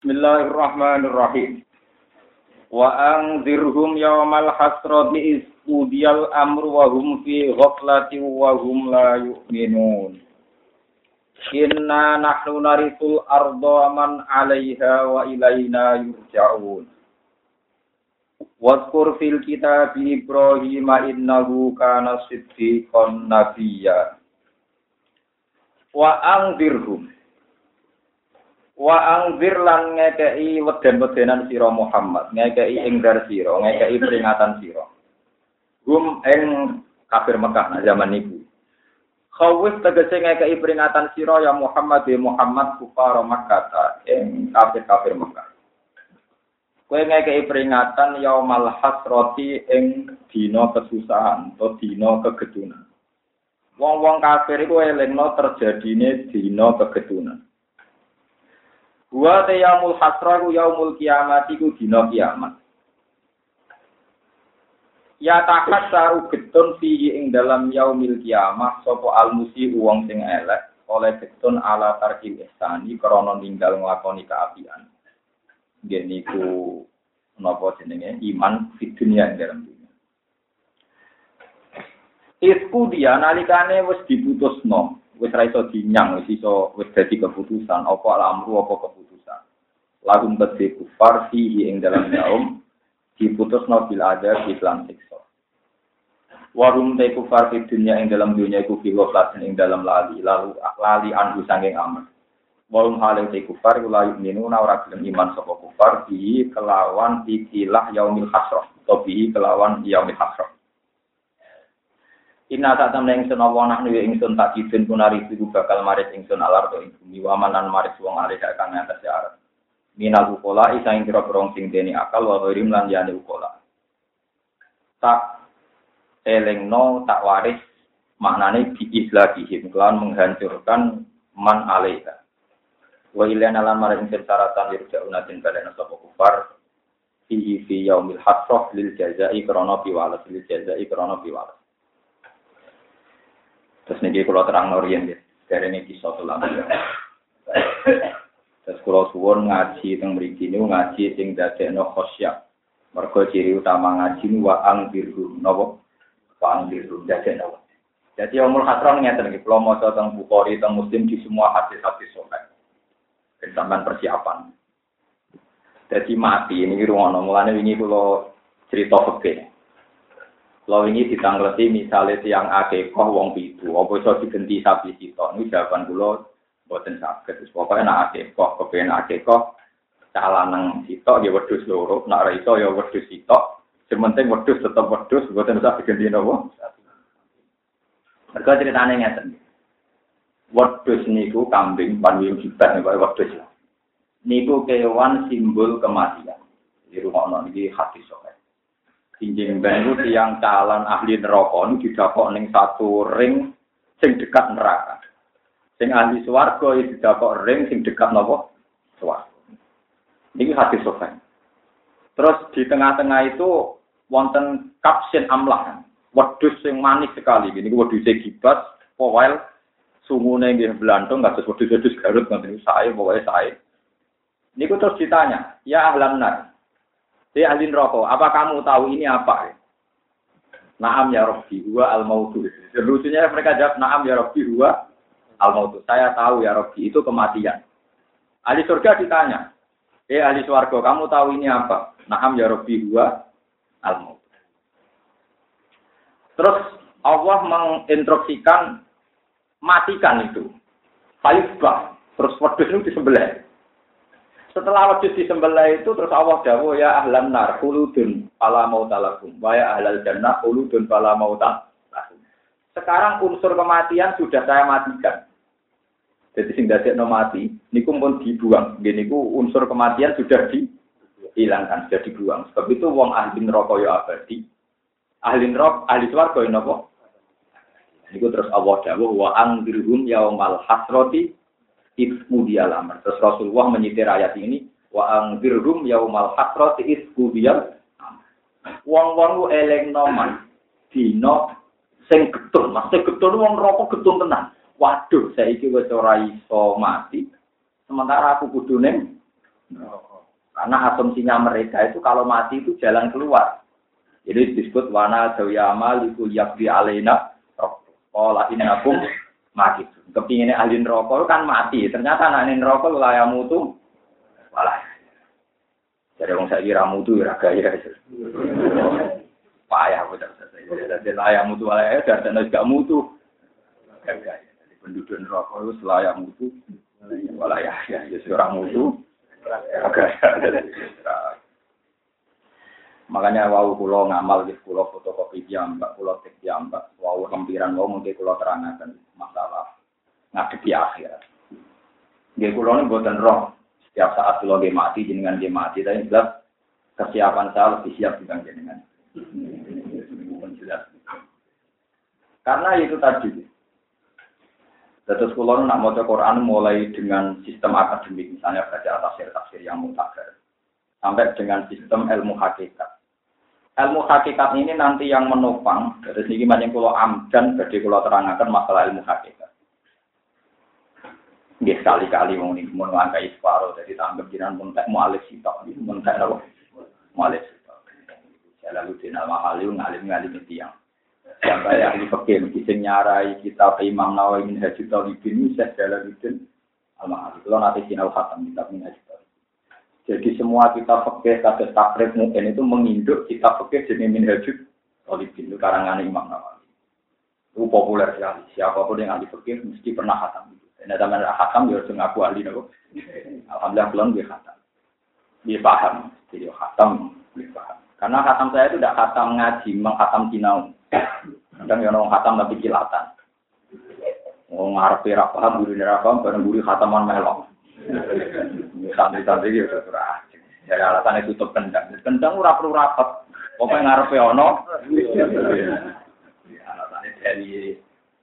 Bismillahirrahmanirrahim. Wa anzirhum yawmal hasrati isqudiyal amru wa hum fi ghaflati wa hum la yu'minun. Inna nahnu narithul arda man 'alaiha wa ilaina yurja'un. Wadkur fil kitab Ibrahim innahu kana siddiqan nabiyya. Wa anzirhum Wa angzir lan ngekei weden-wedenan sira Muhammad, ngekei ingdar sira, ngekei peringatan sira. Gum ing kafir Mekah nah zaman niku. Khawif tegese ngekei peringatan sira ya Muhammad ya Muhammad kufar Makkah ing kafir-kafir Mekah. Kowe ngekei peringatan yaumal hasrati ing dina kesusahan atau dina kegedunan. Wong-wong kafir iku elingno terjadine dina kegedunan. Wa te yaumul hasra ku yaumul kiamat iku dina kiamat. Ya takat saru getun fi ing dalam yaumil kiamah sapa almusi wong sing elek oleh getun ala tarkil ihsani krana ninggal nglakoni kaapian. Nggih niku napa jenenge iman di dunia ing dalam dunia. Isku dia nalikane wis diputusno, wis ra iso dinyang, wis iso wis dadi keputusan apa alamru apa keputusan. Lagu tadi kufar fihi ing dalam yaum diputus bil ada di iklan siksa. Warum te kufar di dunia ing dalam dunia iku filosofi ing dalam lali lalu lali anhu sanging aman. Warum hal te kufar iku minu na ora gelem iman sapa kufar di kelawan ikilah yaumil hasrah atau bi kelawan yaumil hasrah. Inna tak temen ingsun apa nak nuwe ingsun tak kidun punari iku bakal maris ingsun alar to ing bumi wamanan maris wong alih kang atas arat. Minal ukola isa ing kira sing deni akal wa ghirim lan yane ukola. Tak elengno tak waris maknane bi islahihim kelan menghancurkan man alaiha. Wa ilana lan maring syaratan yurja'una tin balena sapa kufar fihi fi yaumil hasrah lil jazai krana piwales lil jazai krana piwales. Terus niki kalau terang norien ya, dari ini kisah tulang. Terus kalau suwon ngaji teng mriki niku ngaji sing dadekno khosyah. Mergo ciri utama ngaji niku wa angbiru napa? Wa angbiru dadekno. Jadi umul hasron ngeten iki, kula maca teng Bukhari teng Muslim di semua hadis-hadis sahih. Sampeyan persiapan. Jadi mati ini ruang mulane wingi kula cerita fikih. Kalau ini ditangleti misalnya tiang akikoh wong pitu, apa iso digenti sapi sito, ini jawaban kula boten. Wis pokoke nek akikoh, kepen akikoh calanang sito ya wedhus loro, nek ora iso ya wedhus sito. Sementing wedhus tetep wedhus, boten usah digenti napa. Mergo ceritane ngeten. Wedhus niku kambing panwing jibat niku wedhus. Niku kewan simbol kematian. Di rumah niki hati sokai. Injing ben iku tiyang calon ahli neraka niku didapok ning satu ring sing dekat neraka. Sing ahli swarga iki didapok ring sing dekat napa? Swarga. Niki hadis sofen. Terus di tengah-tengah itu wonten kapsin amlah. Wedhus sing manis sekali. Ini wedhus gibas, powel, sungune nggih belantung kados wedhus-wedhus Garut ngoten sae pokoke sae. Niku terus ditanya, "Ya ahlan nar, Si ahli apa kamu tahu ini apa? Naam ya Rabbi, huwa al-mautu. Lucunya mereka jawab, naam ya Rabbi, huwa al-mautu. Saya tahu ya Rabbi, itu kematian. Ahli surga ditanya, eh ahli swarga, kamu tahu ini apa? Naam ya Rabbi, huwa al-mautu. Terus Allah menginstruksikan matikan itu. Falifbah. Terus wedus itu disembelih. Setelah wedhus disembelih itu terus Allah dawuh ya ahlan nar khuludun fala mautalakum wa ya ahlal jannah khuludun fala mautalakum. Sekarang unsur kematian sudah saya matikan. Jadi sing dadekno mati niku pun dibuang. Nggih niku unsur kematian sudah dihilangkan, sudah dibuang. Sebab itu wong ahli neraka ya abadi. Ahli neraka, ahli swarga ya napa? Niku terus Allah dawuh wa angdirhum yaumal hasrati isku dia lamar. Terus Rasulullah menyitir ayat ini, wa angdirhum yaumal hasrati isku dia Wong-wong ku eleng noman dino sing getun, maksud getun wong rokok getun Waduh, saya wis ora iso mati. Sementara aku kudu ning Karena asumsinya mereka itu kalau mati itu jalan keluar. Jadi disebut wana dawiyama liku yakbi alena Kola inakum mati. Kepinginnya ahli rokok kan mati. Ternyata anak rokok layak mutu. Walah. Jadi orang saya kira mutu ya gaya. Payah betul. Jadi layak mutu walah ya. Dan tidak mutu. Gaya. Penduduk rokok itu layak mutu. Walah ya. Ya seorang mutu. Makanya wau kulo ngamal di kulo fotokopi jambak, kulo tek jambak, wau lempiran wau mungkin kulo terangkan masalah ngadepi akhir. Nggih kulo ini buatan roh. Setiap saat kulo dia mati, jenengan dia mati, tapi jelas kesiapan saya lebih siap dengan jenengan. Karena itu tadi. Terus kulo nak mau Quran mulai dengan sistem akademik, misalnya baca tafsir-tafsir yang mutakhir, sampai dengan sistem ilmu hakikat. Ilmu hakikat ini nanti yang menopang dari segi macam kulo amdan jadi kulo terangkan masalah ilmu hakikat. Dia sekali-kali mau nih mau ngangkai separuh jadi tanggap jiran mentek mualif sitok. Mentek apa? Mualif sitok. Saya lalu di nama halim ngalim ngalim yang sampai ahli fakir kita nyarai kita ke Imam Nawawi min Haji Talibin jalan itu al-mahali. Kalau nanti sinau khatam kita min Haji jadi semua kita fakir kata takrif mungkin itu menginduk kita fakir jadi minhajud Talibin itu karangan Imam Nawawi. Itu populer sekali. Siapa pun yang ahli fakir mesti pernah khatam. Dan ada mana khatam dia harus ngaku ahli nopo. Alhamdulillah belum dia khatam. Dia paham. Jadi khatam dia paham. Karena khatam saya itu tidak khatam ngaji, menghatam kinau. Kadang yang orang khatam tapi kilatan. Mau ngarepe ra paham, guru ra paham, bareng guru khataman melok. Santri-santri ya ora. Dari alasan itu tutup kendang. Kendang ora perlu rapat. Pokoknya ngarepe ono. Alasannya dari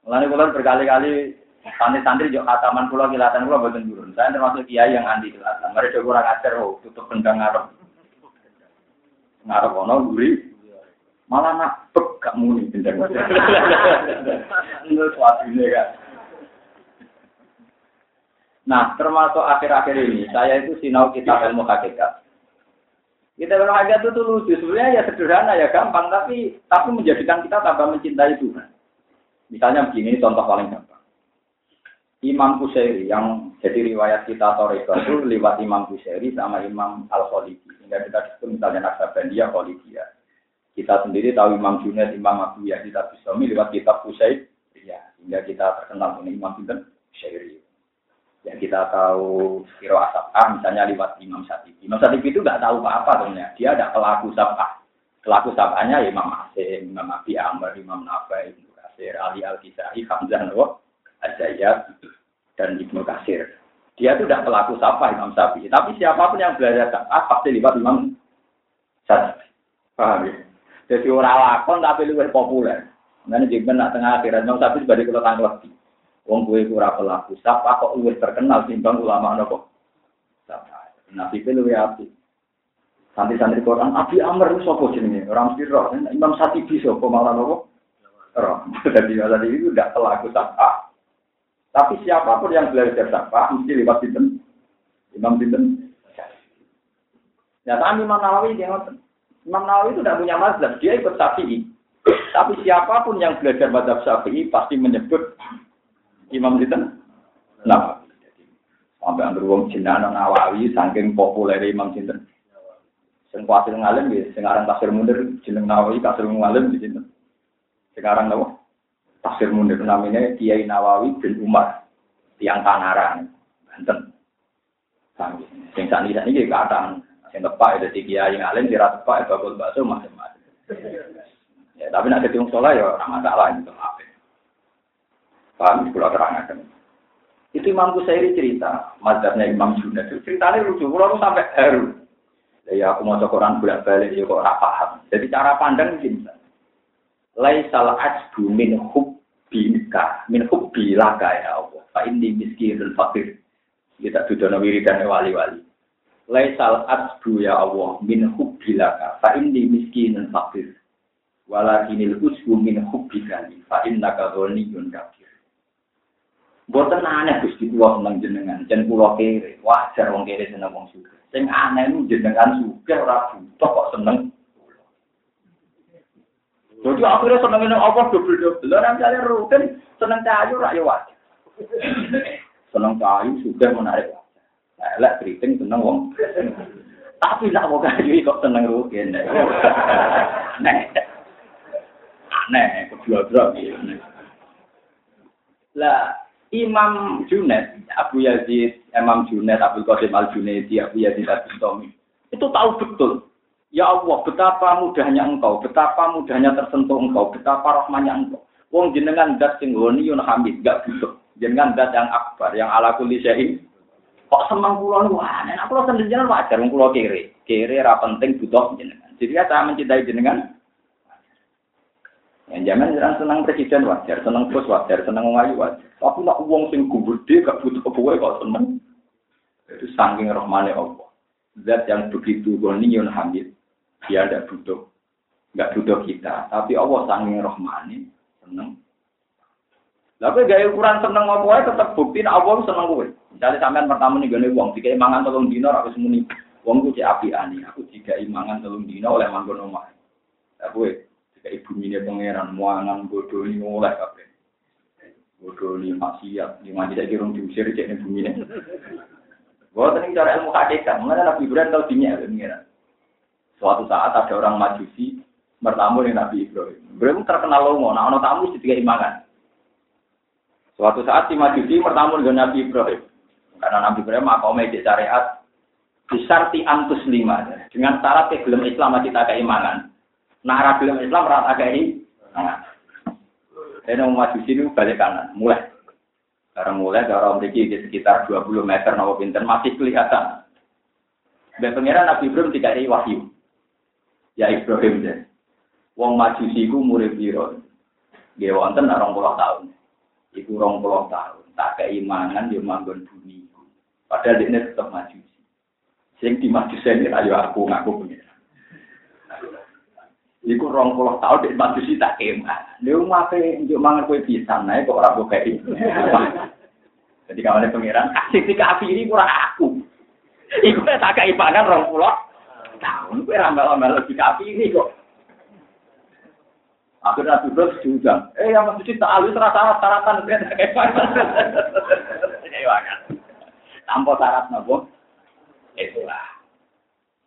Mulane kula berkali-kali santri-santri juga khataman kula kilatan kula boten turun. Saya termasuk kiai yang anti kilatan. Mereka kurang ajar oh, tutup kendang ngarep. Ngarep ono guri. Malah nak pek gak muni kendang. Itu suatu ini kan. Nah, termasuk akhir-akhir ini, saya itu sinau kita ilmu hakikat. Kita ilmu hakikat itu lucu, sebenarnya ya sederhana, ya gampang, tapi tapi menjadikan kita tambah mencintai Tuhan. Misalnya begini, contoh paling gampang. Imam Kusairi yang jadi riwayat kita Toreko itu lewat Imam Kusairi sama Imam Al-Khalidi. Sehingga kita disebut misalnya Naksabandia, Khalidia. Kita sendiri tahu Imam Junaid, Imam Abu Yazid, Bistami lewat kitab Kusairi. Ya, sehingga kita terkenal dengan Imam Sinten Kusairi. Ya kita tahu Siro Asapah misalnya lewat Imam Satibi. Imam Satibi itu nggak tahu apa-apa sebenarnya. Dia ada pelaku sabah. Pelaku sabahnya ya Imam Asim, Imam Abi Amr, Imam Nafai, Ibnu Kasir, Ali Al-Kisai, Hamzah Nawaw, Azayat, dan Ibnu Kasir. Dia itu tidak pelaku sabah Imam Syafi'i. Tapi siapa pun yang belajar sabah pasti lewat Imam Satibi. Paham ya? Jadi orang lakon tapi lebih populer. Karena jika nak tengah akhirat Imam Syafi'i sebagai kalau tanggung Wong gue ora pelaku sapa kok luwih terkenal timbang ulama nopo. Sapa. Itu luwih api. Santri-santri Quran, Abi Amr itu sapa jenenge? Orang mesti roh. Imam Satibi sapa malah nopo? Roh. Jadi tadi itu tidak pelaku sapa. Tapi siapa pun yang belajar sapa mesti lewat sinten? Imam sinten? Ya, tapi Imam Nawawi dia. Imam Nawawi itu tidak punya mazhab, dia ikut Syafi'i. Tapi siapa pun yang belajar mazhab Syafi'i pasti menyebut Imam Sinten? Nah, sampai antar wong jenengan Nawawi saking populer Imam Sinten. Sing kuatir ngalim ya, sekarang tafsir munir jeneng Nawawi tafsir ngalim di sini. Sekarang apa? Tafsir munir namanya Kiai Nawawi bin Umar, tiang Tangerang, Banten. Sami. Sing sani sani iki kadang sing tepak itu Kiai ngalim tepak itu bakul bakso macam-macam. Ya, tapi nak ketemu sholat ya ora masalah itu. Paham, kalau terangkan. Itu Imam Kusairi cerita, mazhabnya Imam Junaid. Ceritanya lucu, kalau sampai haru. Ya aku mau Quran bolak balik, ya kok paham. Jadi cara pandang gini. Laisal ajbu min hubbika, min hubbi laka ya Allah. Fa ini miskinul fakir. Kita dudono wiridan wali-wali. Laisal ajbu ya Allah min hubbi laka. Fa ini miskinul fakir. Walakinil usbu min hubbika. Fa innaka ghaniyun kafir. Mboten aneh Gusti kula seneng jenengan, jen kula kere. Wajar wong kere seneng wong sugih. Sing aneh niku jenengan sugih ora butuh kok seneng. Jadi akhirnya seneng ini apa double-double. Lah misalnya rutin seneng kayu ra ya wajar. Seneng kayu sudah menarik. Elek keriting seneng wong. Tapi nak mau kayu kok seneng rutin. Nah, aneh, kedua-dua Lah, Imam Junaid, Abu Yazid, Imam Junaid, Abu Qasim Al Junaidi, Abu Yazid Al Bustami, itu tahu betul. Ya Allah, betapa mudahnya engkau, betapa mudahnya tersentuh engkau, betapa rahmanya engkau. Wong jenengan dat sing yun hamid, gak butuh. Jenengan dat yang akbar, yang ala kulli syai'in. Kok seneng kula niku aneh. Aku lho jenengan wajar wong kula kere. Kere ra penting butuh jenengan. Jadi ya saya mencintai jenengan yang zaman jangan senang presiden wajar, senang bos wajar, senang ngayu wajar. Tapi nak uang sing gede gak butuh kebuwe kok seneng. Itu saking rahmane Allah. Zat yang begitu goniun hamid, dia tidak butuh, nggak butuh kita. Tapi Allah saking rahmane seneng. Tapi gaya ukuran seneng apa wae tetap bukti Allah seneng kowe. Misalnya sampean pertama nih gane wong, tiga imangan tolong dino aku semuni. Ku cek api ani, aku tiga imangan tolong dino oleh manggon omah. Aku Kayak ibu ini pangeran, muangan bodoh ini mulai kabeh. Bodoh ini maksiat, di mana tidak kira diusir cek ibu ini. Bahwa tadi cara ilmu hakikat, mana Nabi Ibrahim tahu dinya pangeran. Suatu saat ada orang majusi bertamu dengan Nabi Ibrahim. Ibrahim terkenal lomo, nah ono tamu tiga imangan. Suatu saat si majusi bertamu dengan Nabi Ibrahim. Karena Nabi Ibrahim makomnya di syariat disarti antus lima dengan syarat belum Islam masih tak keimangan. Nah, film Islam rata ini. Nah, ini mau maju sini balik kanan, mulai. Sekarang mulai dari memiliki di sekitar 20 meter nopo pinter masih kelihatan. Dan pengiran Nabi Ibrahim tidak ada wahyu ya Ibrahim deh. Wong majusi ku murid diuron, dia wanten wonten 20 tahun. Iku 20 tahun. Tak keimanan dia manggon bumi pada Padahal dia tetap majusi. Sing di majusi ayo aku ngaku punya. Iku 20 tahun dia majusi tak keimanan. mau mate dia mangan kue pisang naik kok ora kei. Jadi kawannya pangeran kasih dikafiri kurang aku. Iku tak keimanan 20 tahun gue ya ramal-ramal di kaki ini kok. Akhirnya Nabi Ibrahim diundang. Eh, yang maksudnya tak alus rasa syaratan. Iya, kan. Tanpa syarat nabo. Itulah.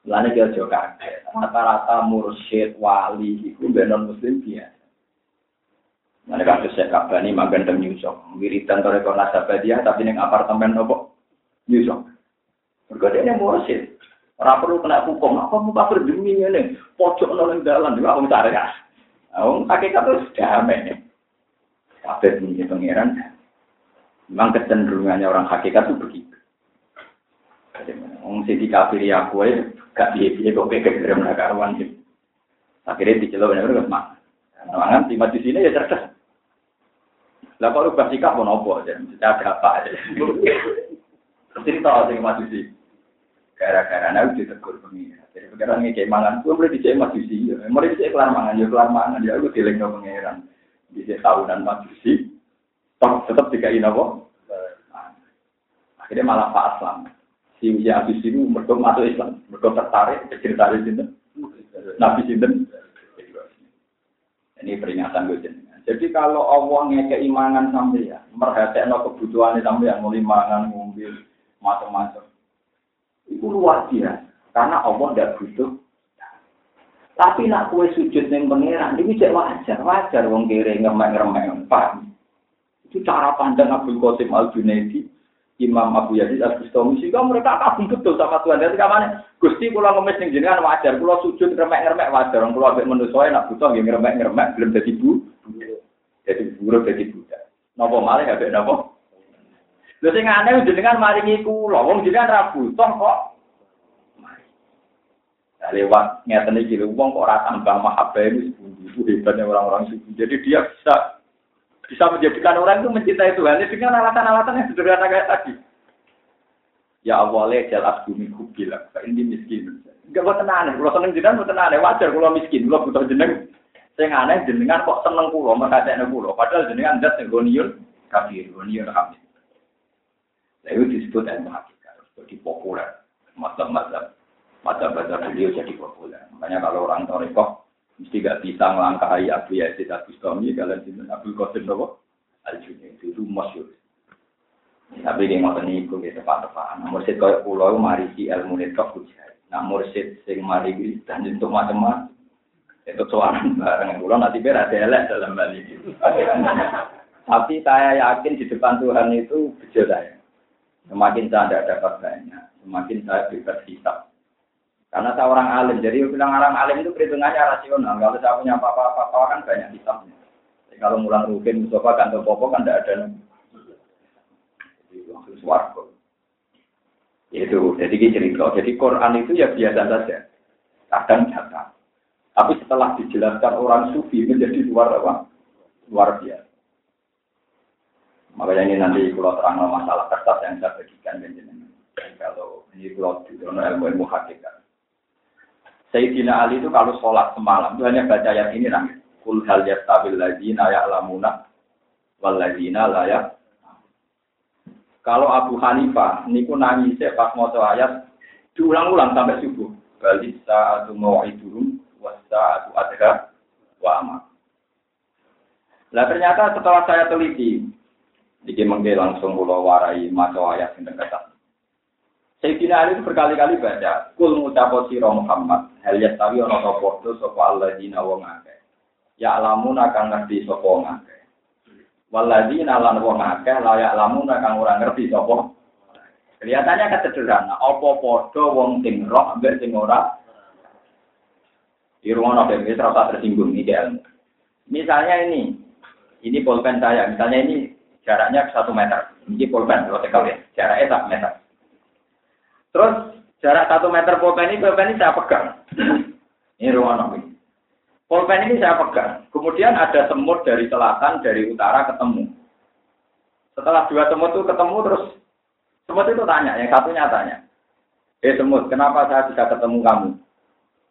lalu ki juga. Rata-rata mursyid wali itu benon muslim dia. Mulane saya kabar ini manggon dan Nyusok, wiridan toreko nasabah dia tapi yang apartemen nopo Nyusok. Mergo dene mursyid. Orang perlu kena hukum. Apa mau kafir demi ini? Pojok nolong jalan. Juga om cari ya. Om hakikat itu damai. Kabeh ini pangeran. Memang kecenderungannya orang hakikat itu begitu. Wong sing dikafiri aku ae gak piye-piye kok kekek dari mereka karuan sih. Akhirnya dicelok bener bener mak. Mangan di di sini ya cerdas. Lah kok rubah sikap mau nopo aja, ada apa aja. Cerita sing sih. Gara-gara nabi ditegur pengira. Jadi pengiran ini kayak mangan, gue boleh dicek majusi. Mulai dicek kelar mangan, ya kelar mangan. Ya aku dileng no pengiran. Dicek tahunan majusi. Tetap dikai nopo. Akhirnya malah Pak Aslam si ya habis itu mereka masuk Islam, mereka tertarik cerita itu Nabi Sinten. Ini peringatan gue Jadi kalau Allah ngeke imangan sampai ya, merhatiin kebutuhan sampai yang mulai mangan, ngombe, macam-macam. Itu luar biasa. Karena Allah tidak butuh. Tapi nak kue sujud yang pangeran, ini cek wajar, wajar wong kiri ngemek-ngemek, paham. Itu cara pandang Abdul Qasim Al Junaidi Imam Abu Yazid Al Bustami sehingga mereka kagum betul sama Tuhan. Jadi kamane Gusti kula ngemis ning jenengan wajar, kula sujud remek-remek wajar, kula ambek manusa nak butuh nggih remek-remek belum dadi bu. Jadi buruk dadi budak. Napa malih ambek napa? Lha sing aneh jenengan maringi kula, wong jenengan ra butuh kok. Lewat ngeten iki lho wong kok ora tambah mahabbah ini itu hebatnya orang-orang suci. Jadi dia bisa bisa menjadikan orang itu mencintai Tuhan dengan alasan-alasan yang sederhana kayak tadi. Ya Allah, jelas bumi kubila, ini miskin. Enggak buat aneh, kalau seneng jenengan buat aneh, wajar kalau miskin, kalau butuh jeneng. Saya aneh jenengan kok seneng pulau, mereka pulau. Padahal jenengan dat yang goniun, kafir, goniun kafir. Nah, itu disebut ilmu hakikat, jadi populer. Macam-macam, macam-macam beliau jadi populer. Makanya kalau orang Toriko, mesti gak bisa melangkahi Abu Yazid Abu Stomi, kalian sini Abu Qasim Nopo, Al-Junaid, itu, itu masyur. Tapi dia ngotot niku gitu tepat-tepat. Nah, mursid kaya pulau mari si ilmu netok hujai. Nah mursid sing mari dan untuk macam-macam. Itu suara bareng pulau nanti biar ada elek dalam hal ini. Tapi saya yakin di depan Tuhan itu bejo saya. Semakin saya tidak dapat banyak, semakin saya bebas hisap. Karena saya orang alim, jadi bilang orang alim itu perhitungannya rasional. Kalau saya punya apa-apa, kan banyak hisapnya. Jadi kalau mulang rugen, Mustafa, kantor popo kan tidak ada suwargo. Itu, jadi cerita. Jadi Quran itu ya biasa saja. Kadang nyata. Tapi setelah dijelaskan orang sufi menjadi luar apa? Luar biasa. Makanya ini nanti kalau terang masalah kertas yang saya bagikan Kalau ini kalau di ilmu ilmu hakikat. Sayyidina Ali itu kalau sholat semalam itu hanya baca ayat ini lah. Kul hal yastabil ladina ya'lamuna wal ladina layak kalau Abu Hanifah niku nangis pas mau ayat diulang-ulang sampai subuh. Balik saat mau itu wasa atau adha wa amat. Nah ternyata setelah saya teliti, jadi mungkin langsung pulau warai maco ayat yang dekat. Sayyidina Ali itu berkali-kali baca, Kul ngucapo siro Muhammad, hal yastawi ono sopo sopo Allah dina wong akeh. Ya alamun akan ngerti sopo ngake. Waladina lan wong akeh layak lamun kang ora ngerti sapa. Kelihatannya kan sederhana, apa padha wong sing roh ambek sing ora di rumah nabi ini terasa tersinggung ini ilmu. Misalnya ini, ini pulpen saya, misalnya ini jaraknya satu meter, ini pulpen kalau ya, jaraknya satu meter. Terus jarak satu meter pulpen ini, pulpen ini saya pegang. ini rumah nabi. Pulpen ini saya pegang. Kemudian ada semut dari selatan, dari utara ketemu. Setelah dua semut itu ketemu terus semut itu tanya, yang satunya tanya, eh semut, kenapa saya bisa ketemu kamu?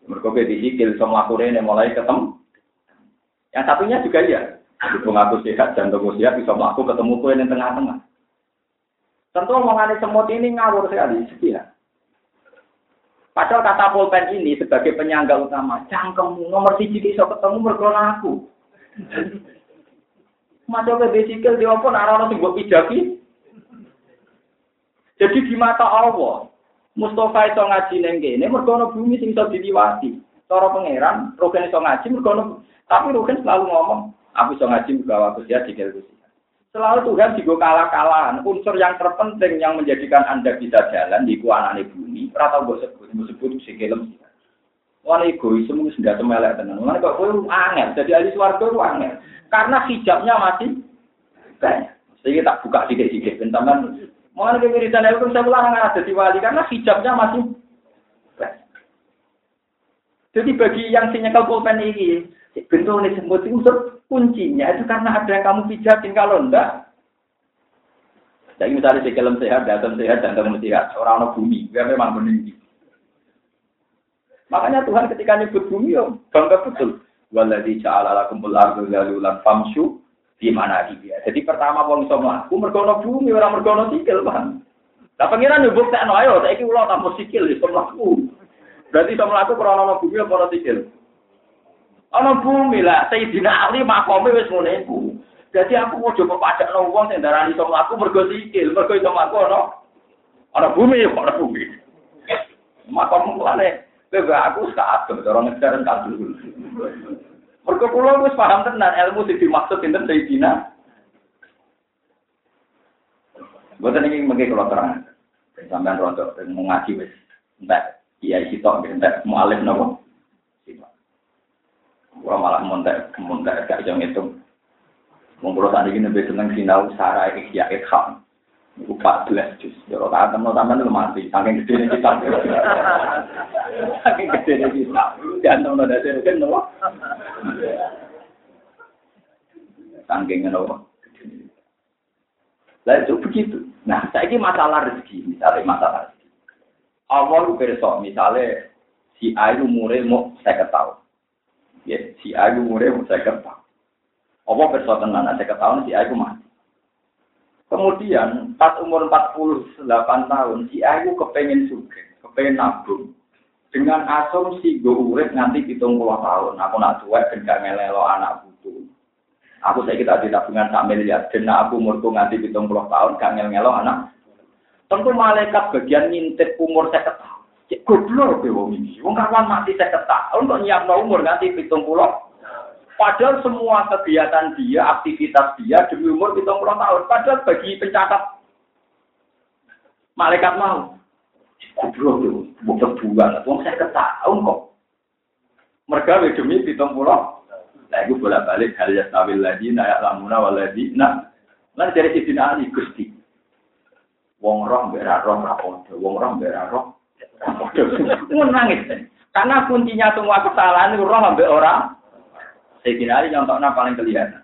Mereka disikil, sama aku ini mulai ketemu. Yang satunya juga iya. Ibu ngaku sehat, jantung sehat, bisa melaku ketemu kue yang tengah-tengah. Tentu omongan semut ini ngawur sekali, sekian. Padahal kata pulpen ini sebagai penyangga utama, cangkemmu nomor siji iso ketemu mergona aku. Masuk ke besikel di opo arah sing mbok pijaki. Jadi di mata Allah, Mustafa itu ngaji neng kene mergo bumi sing iso diliwati. Cara pangeran, Rogen iso ngaji mergo tapi Rogen selalu ngomong, aku iso ngaji mergo aku siap dikel Selalu Tuhan juga kalah-kalahan. Unsur yang terpenting yang menjadikan Anda bisa jalan di kuanane bumi, rata gue sebut, gue sebut kelem. Wah egois semua sudah semelek tenan. Mana kok gue angin, jadi ahli suarga itu angin. Karena hijabnya masih banyak. Sehingga tak buka sedikit-sedikit. Bentaman, mana kewiritan itu saya ulang ada di wali karena hijabnya masih banyak. Jadi bagi yang sinyal pulpen ini, bentuk ini semut itu kuncinya itu karena ada yang kamu pijatin kalau enggak. Jadi misalnya si kelem sehat, datang sehat, datang sehat, orang orang bumi, dia memang meninggi. Makanya Tuhan ketika nyebut bumi, ya bangga betul. Waladhi ja'ala lakumul ardu lalulan famsu di mana dia. Jadi pertama wong iso mlaku mergo bumi ora mergo sikil, Bang. Lah pengiran yo buktekno ayo saiki kula tambah sikil iso mlaku. Berarti iso mlaku krana bumi apa ora sikil? Ana bumi lah, Sayyidina Ali makome wis ngene iku. Dadi aku mau coba pajak nang wong sing darani iso mlaku mergo sikil, mergo iso mlaku ana ana bumi kok ana bumi. Makom mulane kowe aku saat cara ngejar kalbu. Mergo kula wis paham tenan ilmu sing dimaksud sinten Sayyidina. Boten iki mengke kula terang. Sampeyan rontok ngaji wis entek iya sitok entek mualif napa? Gua malah montek, montek gak jam itu. Mengkulo tadi ini lebih seneng sinau sarah ikhya ikham. Iku 14 juz. Ya tak temen sampean lu mati. Saking gede ini kita. Saking gede ini kita. Jangan temen ada sih kan nopo. Saking nopo. Lah itu begitu. Nah, saya ini masalah rezeki, misalnya masalah rezeki. Awal besok, misalnya si Ayu umurnya mau saya ketahui. Ya, si Ayu umurnya mau saya ketahui. Apa perso tenan saya ketahui si Ayu mati. Kemudian pas umur 48 tahun, si Ayu kepengen suge, kepengen nabung. Dengan asumsi gue urip nanti hitung puluh tahun, aku nak cuek dan gak ngelelo anak butuh. Aku saya kita di tabungan tak miliar, dan aku umurku nanti hitung puluh tahun, gak ngelo anak. Tentu malaikat bagian ngintip umur saya. Cek goblok ke wong ini. Wong kawan mati saya ketahui, untuk nyiapno umur nanti hitung puluh Padahal semua kegiatan dia, aktivitas dia demi umur hitung puluh tahun. Padahal bagi pencatat malaikat mau. Goblok tuh, bukan bulan. Wong saya ketahui kok. Mereka demi puluh. Nah, itu bolak balik hal ya stabil lagi, nayak lamuna waladi. Nah, nanti dari sisi Ali gusti. Wong roh berak roh rapodo, wong roh berak roh rapodo. nangis. Karena kuncinya semua kesalahan itu roh ambek orang Sayyidina Ali contohnya paling kelihatan.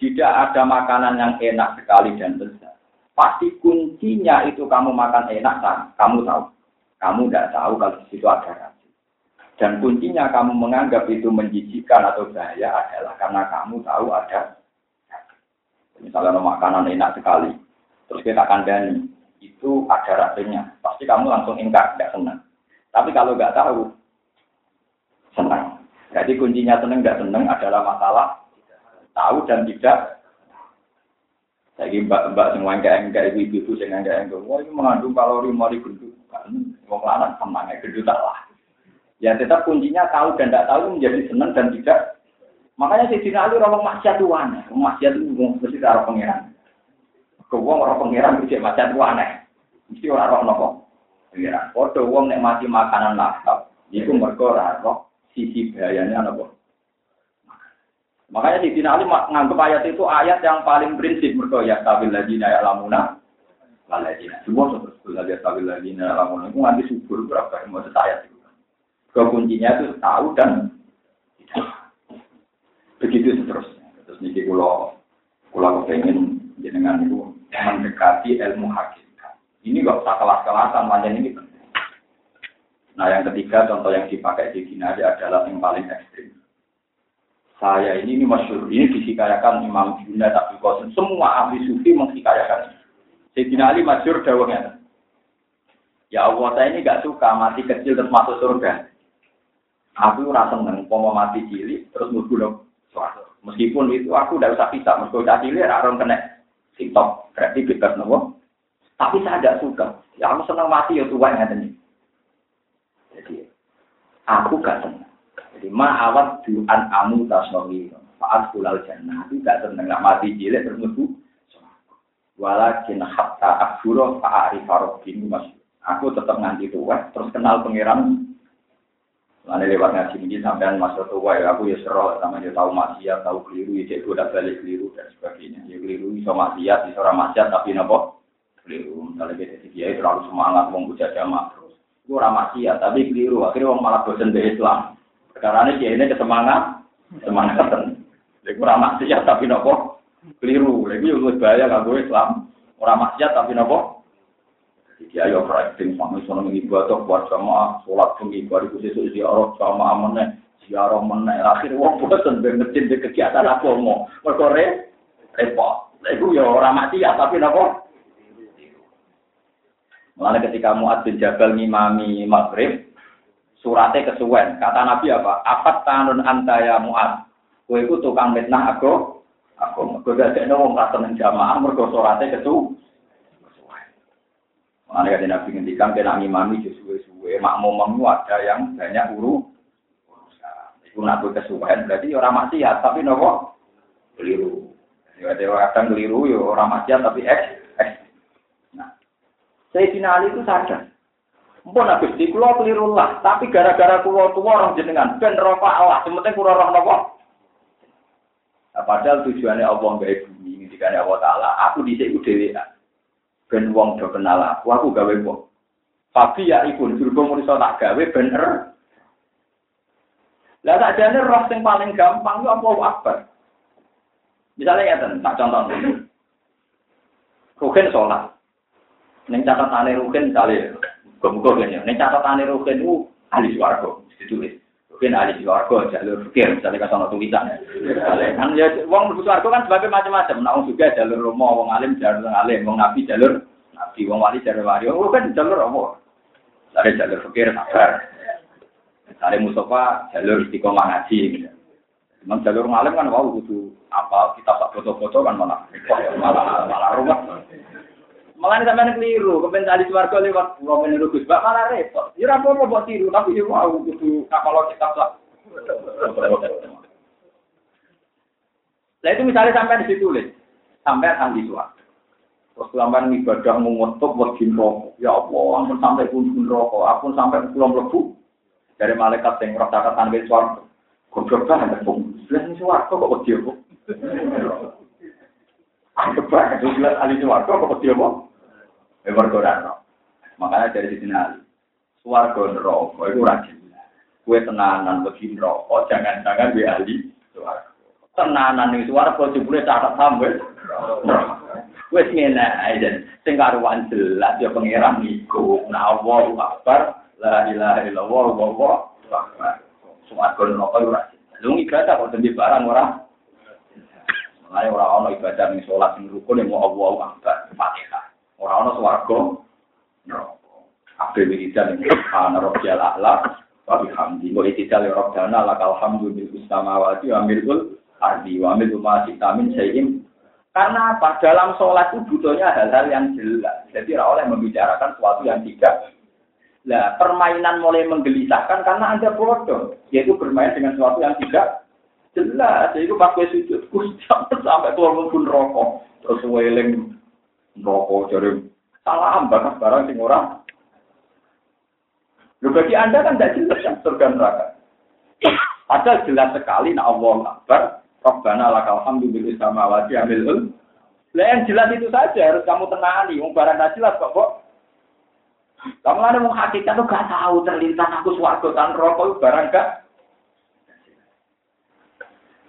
Tidak ada makanan yang enak sekali dan besar. Pasti kuncinya itu kamu makan enak, kan? kamu tahu. Kamu tidak tahu kalau situ ada rasi. Dan kuncinya kamu menganggap itu menjijikan atau bahaya adalah karena kamu tahu ada Misalnya makanan enak sekali, terus kita kandani, itu ada rasanya. Pasti kamu langsung ingkar, tidak senang. Tapi kalau nggak tahu, senang. Jadi kuncinya seneng nggak seneng adalah masalah tahu dan tidak. Jadi mbak-mbak semua enggak enggak ibu-ibu sing enggak enggak, wah ini mengandung kalori mari gendut kan, wong lanang senang ya gendut lah. Ya tetap kuncinya tahu dan tidak tahu menjadi senang dan tidak. Makanya si Dina Ali orang maksiat tuan, maksiat itu mesti orang pangeran. Kau orang pangeran bisa maksiat tuan mesti orang orang nopo pangeran. Foto uang nek mati makanan lahap, itu mereka orang sisi bahayanya apa? Makanya di Ali menganggap ayat itu ayat yang paling prinsip mereka ya stabil lagi naya lamuna lalajina. Semua seperti lagi stabil lagi naya lamuna itu nanti subur berapa yang mau ayat itu. Kekuncinya itu tahu dan. Begitu seterusnya. Terus nih kalau kalau kepengen jenengan itu mendekati ilmu hakikat. Ini gak usah kelas-kelasan, macam ini. Nah yang ketiga contoh yang dipakai di Ginari adalah yang paling ekstrim. Saya ini, ini masyur, ini disikayakan Imam Juna tapi Qasim. Semua ahli sufi menghikayakan. Sayyidina Ali masyur dawangnya. Ya Allah, saya ini gak suka mati kecil terus masuk surga. Aku rasa seneng, mau mati cilik terus mlebu suatu. Meskipun itu aku udah usah pisah, meskipun udah cilik, orang kena sitok, berarti bebas nopo. Tapi saya tidak suka. Ya aku seneng mati ya tuan ya jadi aku gak senang. Jadi ma'awat du'an amu tasnohi. Fa'at kulal jannah. Aku gak senang. Gak mati jilid ngebu. Walakin hatta akburo fa'ari bin mas. Aku tetap nganti tua. Terus kenal pangeran. Lalu lewat ngaji ini sampean masa tua ya aku ya seroh sama dia tahu maksiat, tahu keliru, ya cek udah balik keliru dan sebagainya. Ya keliru bisa maksiat, bisa orang maksiat tapi nopo keliru. Misalnya kita dia terlalu semangat mau buka jamaah itu ramah maksiat, tapi keliru. Akhirnya orang malah bosan dari Islam. Karena ini ini kesemangat, semangatan. Itu ramah maksiat, tapi nopo keliru. Lagi lebih bahaya kalau Islam. Orang maksiat, tapi nopo jadi ayo praktik sama sono atau buat sama sholat mengibadah itu sesuatu ziarah sama mana ziarah mana akhir wong bosan bermesin di kegiatan apa mau berkore repot. Lagu ya orang mati ya tapi nopo Mulanya ketika Mu'ad bin Jabal ngimami maghrib, suratnya kesuwen. Kata Nabi apa? Apat tanun antaya Mu'ad. Kue itu tukang mitnah aku. Aku gak ada wong kata jamaah, mergo suratnya kesu. Mulanya kata Nabi ngendikan kena ngimami suwe-suwe. Makmum ada yang banyak uru. Itu nak kesuwen. Berarti orang maksiat, tapi nopo keliru. Jadi kadang keliru, ya orang maksiat tapi eks. Sayyidina Ali itu sadar. Mpun habis di kulo keliru lah, tapi gara-gara kulo tua orang jenengan ben rofa Allah, sementing kulo roh nopo. Nah, padahal tujuannya Allah nggak bumi, ketika Allah Taala, aku di sini ben wong do kenal aku, aku gawe wong. Tapi ya ibu, berhubung mau tak gawe bener. Lah tak jane roh sing paling gampang itu Allah Akbar. Misalnya ya tak contoh. Rukin sholat. Neng catatan rugen misalnya, gue muka gini, neng catatan rugen itu ahli suarga, ditulis. Ben ahli swarga jalur fikir, misalnya kan ono tulisan. Kan ya wong mlebu swarga kan sebagai macam-macam. Nah, wong juga jalur romo, wong alim jalur alim, wong nabi jalur nabi, wong wali jalur wali. Wong kan jalur apa? Dari jalur fikir sabar. Dari Mustafa jalur istiqomah ngaji. Gitu. Memang jalur ngalim kan wow butuh apa kita pak foto-foto kan malah malah malah rumah. Malah sampai keliru, kepen tadi swarga lewat pulau meniru Gus Bak malah repot. Ya ora apa buat tiru, tapi ya wow kudu kalau kita tak. Nah itu misalnya sampai di situ sampai ahli suara. Terus sampai ibadah mengutuk wajib rokok. Ya Allah, ampun sampai pun rokok, ampun sampai pulang lebu. Dari malaikat yang catatan ke suara. Goblok banget, Bung. Sebelah ini suara kok wajib kok. Anggap banget, ahli suara kok wajib kok. Ya mergo Makanya dari sini ali. Swarga neraka itu rajin. Kue tenanan bagi neraka, jangan-jangan di ahli. Tenanan ning swarga jebule catat sampe. Wes ngene ae sing jelas ya pangeran iku. Nah Allahu Akbar, la ilaha illallah wa akbar. Neraka itu rajin. Lu ibadah kok dadi barang ora Mulai orang-orang ibadah ning sholat ning rukun yang mau Allahu Akbar, Fatihah. Ora ana swarga neraka. Kabeh wiridan ana rabbiyal a'la wa bihamdi. Wa itidal rabbana lakal hamdu bil samawati wa milkul ardi wa milku ma min sayyim. Karena apa? Dalam sholat itu butuhnya hal-hal yang jelas. Jadi oleh membicarakan sesuatu yang tidak Nah, permainan mulai menggelisahkan karena Anda bodoh. Yaitu bermain dengan sesuatu yang tidak jelas. Jadi pas gue sujud, sampai turun pun rokok. Terus weling rokok jadi salah bahkan barang sing orang. Lu bagi anda kan tidak jelas yang surga neraka. Padahal jelas sekali nak Allah Akbar, Rabbana lakal hamdu bil samawati amil Lah yang jelas itu saja harus kamu tenani. Wong barang tidak jelas kok kok. Kamu ada mau hakikat tuh gak tahu terlintas aku suarga tan rokok barang gak.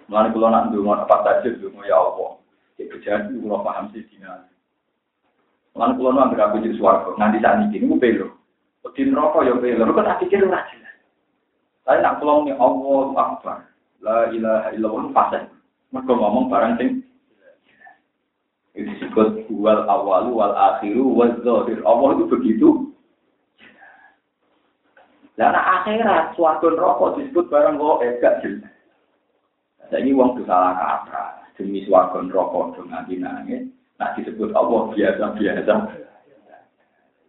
Mulai kalau nak dulu apa saja dulu ya Allah. Itu jadi kalau paham sih dinasti. Lan kula nang anggere jadi swarga, nanti saat ini ku pelo. Di neraka ya pelo, kok tak pikir ora jelas. Tapi nak kula ni Allah Akbar. La ilaha illallah fasih. Mergo ngomong barang sing itu disebut wal awalu wal akhiru wal zahir. Allah itu begitu. Dan akhirat suatu rokok disebut barang eh gak jelas. Jadi uang salah kata demi suatu rokok dengan dinangnya. Nah disebut Allah biasa-biasa.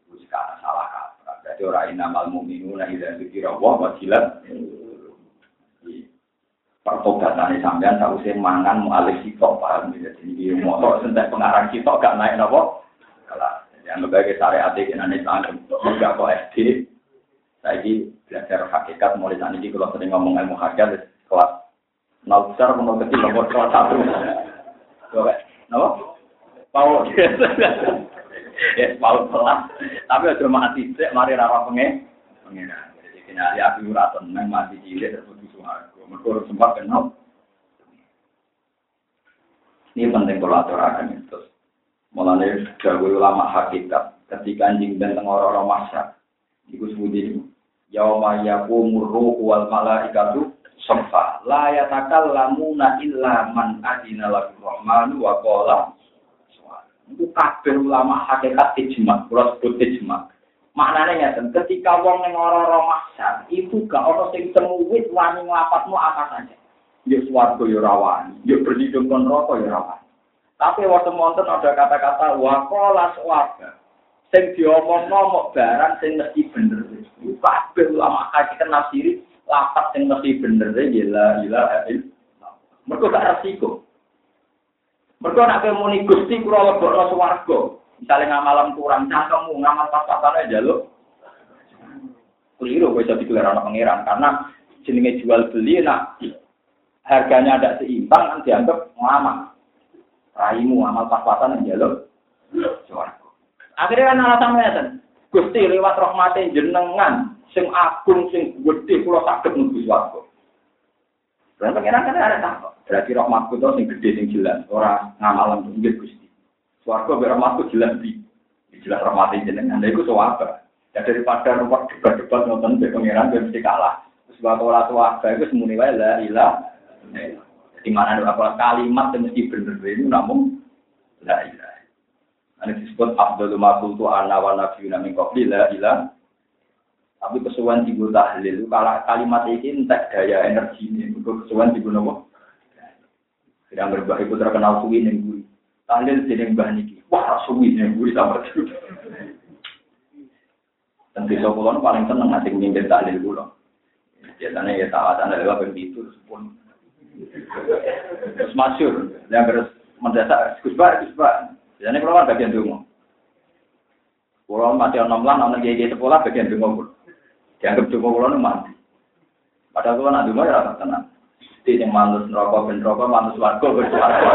Itu salah kaprah. Jadi orang inamal mu'minu nah idha dikira Allah wajilat. Pertobatannya sampean tak usah mangan mu'alif sitok paham. Jadi motor sentek pengarang sitok gak naik apa. Kalau yang berbagai syariat di Indonesia enggak kok SD. Saya belajar hakikat mulai saat ini kalau sering ngomong ilmu hakikat kelas nol besar menurut kecil nomor kelas satu. Kenapa? Paul. ya, Paul pelan. Tapi aja mati sik, mari ra pengen. Pengen. Jadi kena ya aku ora tenang mati cilik terus suaraku. Mergo sempat kenal. Ini penting kalau aturakan itu. Mulanya gawe ulama hakikat ketika anjing dan orang-orang masyarakat. Iku sebutin yauma yakumur ruhu wal malaikatu safa la yatakallamuna illa man adina lahu rahmanu wa qala itu kabeh ulama hakikat ijma, kalau sebut ijma. Maknanya ya, ketika wong ning ora-ora itu gak ono sing semuwit wani nglapatmu apa saja. Ya swarga ya rawani, ya berlindung kon ya. Tapi waktu monten ada kata-kata wakola swarga. Sing diomong ngomong barang sing mesti bener. Kabeh ulama hakikat nafsiri lapat sing mesti bener ya la ilaha illallah. Mergo gak resiko. Mereka nak kemuni gusti kura lebokno swarga. Misalnya ngamalam kurang cangkemmu, ngamal pas-pasan aja lo. Keliru gue jadi gelar anak pangeran karena jenenge jual beli nak harganya ada seimbang kan dianggap ngamal. Raimu ngamal pas-pasan lo. Swarga. Akhirnya kan alasan ngeten. Gusti lewat rahmate jenengan sing agung sing gede kula saged nuju swarga. Dan pengiran kan ada takut. Berarti rahmatku itu sing gede sing jelas, ora ngamalan pinggir Gusti. Swarga biar rahmatku jelas di jelas rahmatin jenengan. Lha iku swarga. Ya daripada rumah debat-debat nonton be pangeran ben mesti kalah. Terus Wa qala tuwa itu semuni wae la ilah. Di mana ada kalimat yang mesti bener itu namun la ilah. Ini disebut Abdul Makultu Ana wa Nabiyuna min qabli la ilah. Tapi kesuwan digo tahlil, kalau kalimat ini entek daya energi ini, untuk kesuwan digo nopo. Tidak berbah itu terkenal suwi ning guri. Tahlil jeneng mbah niki. Wah, suwi ning guri tambah Dan bisa kulon paling seneng nanti mimpin tahlil kula. Biasanya ya tawatan adalah begitu pun. Terus masyur, yang harus mendesak, Gus Bar. Biasanya kalau kan bagian dungu. Kalau mati enam lan, anak gigi sekolah bagian dungu. Dianggap dungu kalau mati. Padahal kalau nak dungu ya tenang. Di yang manus neraka ben neraka, manus warga ben warga.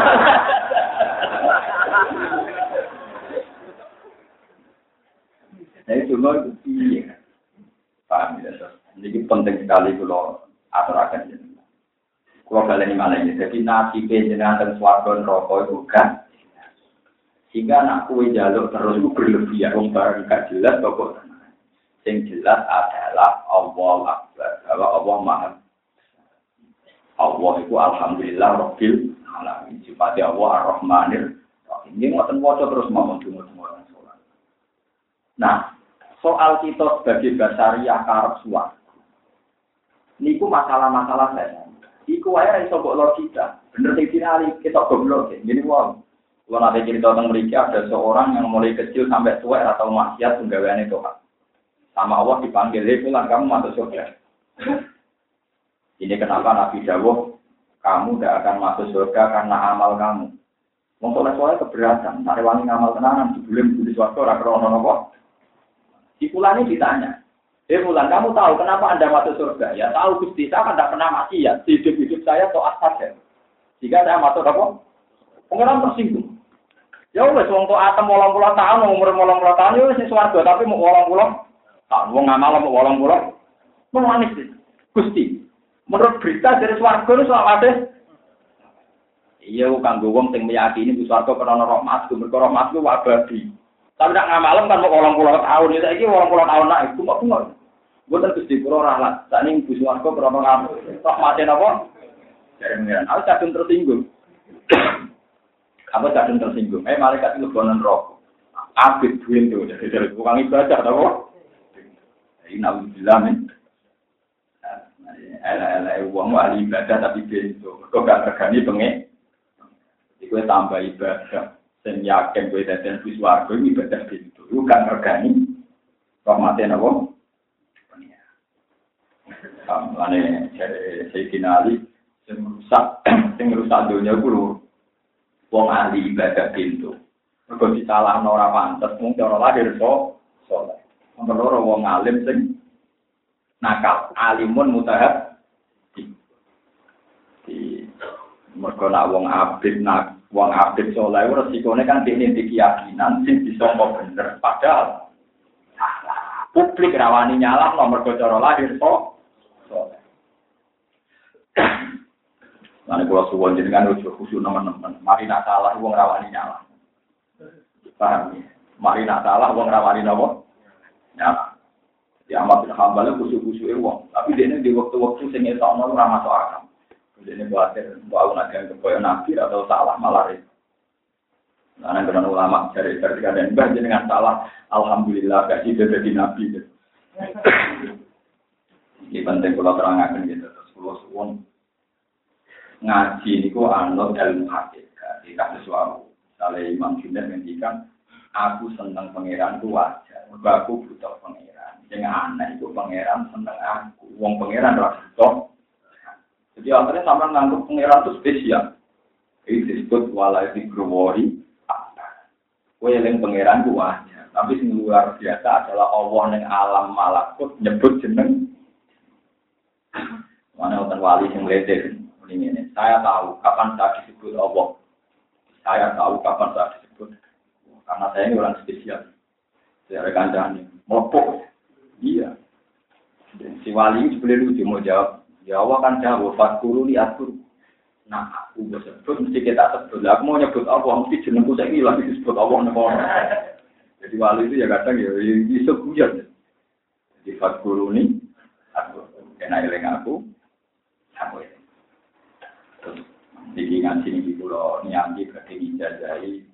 Nah itu itu iya. Paham ya, Jadi penting sekali kalau aturakan ini. Kalau kalian ini mana ini, jadi nasi jenengan dan swarga neraka itu kan. Sehingga anak kue jaluk terus berlebihan, wong barang gak jelas pokok Yang jelas adalah Allah Akbar, bahwa Allah Maha. Allah itu Alhamdulillah Rabbil Alamin. Sifatnya Allah Ar-Rahmanir. Ini ngoten waca terus tunggu orang sholat. Nah, soal kita sebagai basaria karep suat. Niku masalah-masalah saya. Iku wae iso mbok logika. Bener sing dinali kita goblok. Gini wong. Kalau nanti cerita tentang mereka ada seorang yang mulai kecil sampai tua atau maksiat penggawean itu sama Allah dipanggil, hei kamu masuk surga. Ini kenapa Nabi Dawuh, kamu tidak akan masuk surga karena amal kamu. Wong soleh keberatan, nak rewangi ngamal tenanan, sebelum di suatu orang krono nopo. Pulang ini ditanya, eh pulang kamu tahu kenapa anda masuk surga? Ya tahu gusti saya kan tidak pernah mati ya, hidup hidup saya toat saja. Jika saya masuk apa? Pengenalan tersinggung. Ya wes wong kok atem 80 tahun umur 80 tahun ya swarga tapi mau 80 tahun wong ngamal mau 80. Mau manis sih. Gusti. Menurut berita dari swarga itu selawase Iya, kanggo wong sing meyakini bu swarga krana rahmat, mergo rahmat ku abadi. Tapi nak ngamalem kan mau 80 tahun, ya saiki 80 tahun nak itu kok ngono. Bukan Gusti kula rahmat. Sakning bu swarga krana rahmat. Rahmate napa? Dari mengiran. Aku kadung tersinggung. Apa kadang tersinggung? Eh malaikat itu bonan rokok. Abid duit tuh, jadi dari tukang ibadah, tau? Ini nabi bilang Ela-ela uang wali ibadah tapi pintu. Kok gak tergani pengen? Iku tambah ibadah. Dan yakin gue dan biswargo ibadah pintu. Iku gak tergani. Rahmatnya apa? Kamane dari Sayyidina Ali yang rusak, yang rusak dunia gue wong ahli ibadah pintu. Mergo disalah ora pantes mung cara lahir so saleh. Nomor loro wong alim sing nakal, alimun mutahab di mergo nak wong abid nak wong abid saleh resikone kan dene keyakinan sing bisa kok bener padahal publik rawani nyalah nomor cara lahir saleh. Nanti kalau suwon jenengan ujuk khusyuk teman-teman. Mari nak salah, uang rawani nyala. Paham ya? Mari nak salah, uang rawani nopo. Nyala. Ya amat bin hambal khusyuk-khusyuk uang. Tapi dia ini di waktu-waktu sing etok nol ramah masuk akal. Ini khawatir, mau naga kepoyo nabi atau salah malah itu. Karena dengan ulama dari ketika dan bah jenengan salah, alhamdulillah kasih jadi nabi. Ini penting kalau terangkan gitu. Terus kalau suwon ngaji niku anut ilmu hakikat kasus wau. Misalnya Imam Junaid ngendikan, aku seneng pangeran ku wajar, mergo aku butuh pangeran. Sing aneh iku pangeran seneng aku, wong pangeran ora butuh. Jadi akhirnya sama ngangguk pangeran itu spesial. Ini disebut walai di growori. Kue yang pangeran ku wajar. Tapi yang luar biasa adalah Allah yang alam malakut nyebut jeneng. Mana orang wali yang ledek. Saya tahu kapan saya disebut Allah. Saya tahu kapan saya disebut. Karena saya ini orang spesial. Saya ini. Melopok. Iya. Dan si wali itu boleh lucu mau jawab. Ya Allah kan jawab. Fatkuru liatur. Nah, aku sebut, mesti kita sebut. Aku mau nyebut Allah, mesti jenengku saya ini lagi disebut Allah. Jadi wali itu ya kadang ya, bisa guyon. Jadi fatkuru ini, aku. enak eling aku, aku. Terus, jadi ngaji ini pulau nianti berarti dijajahi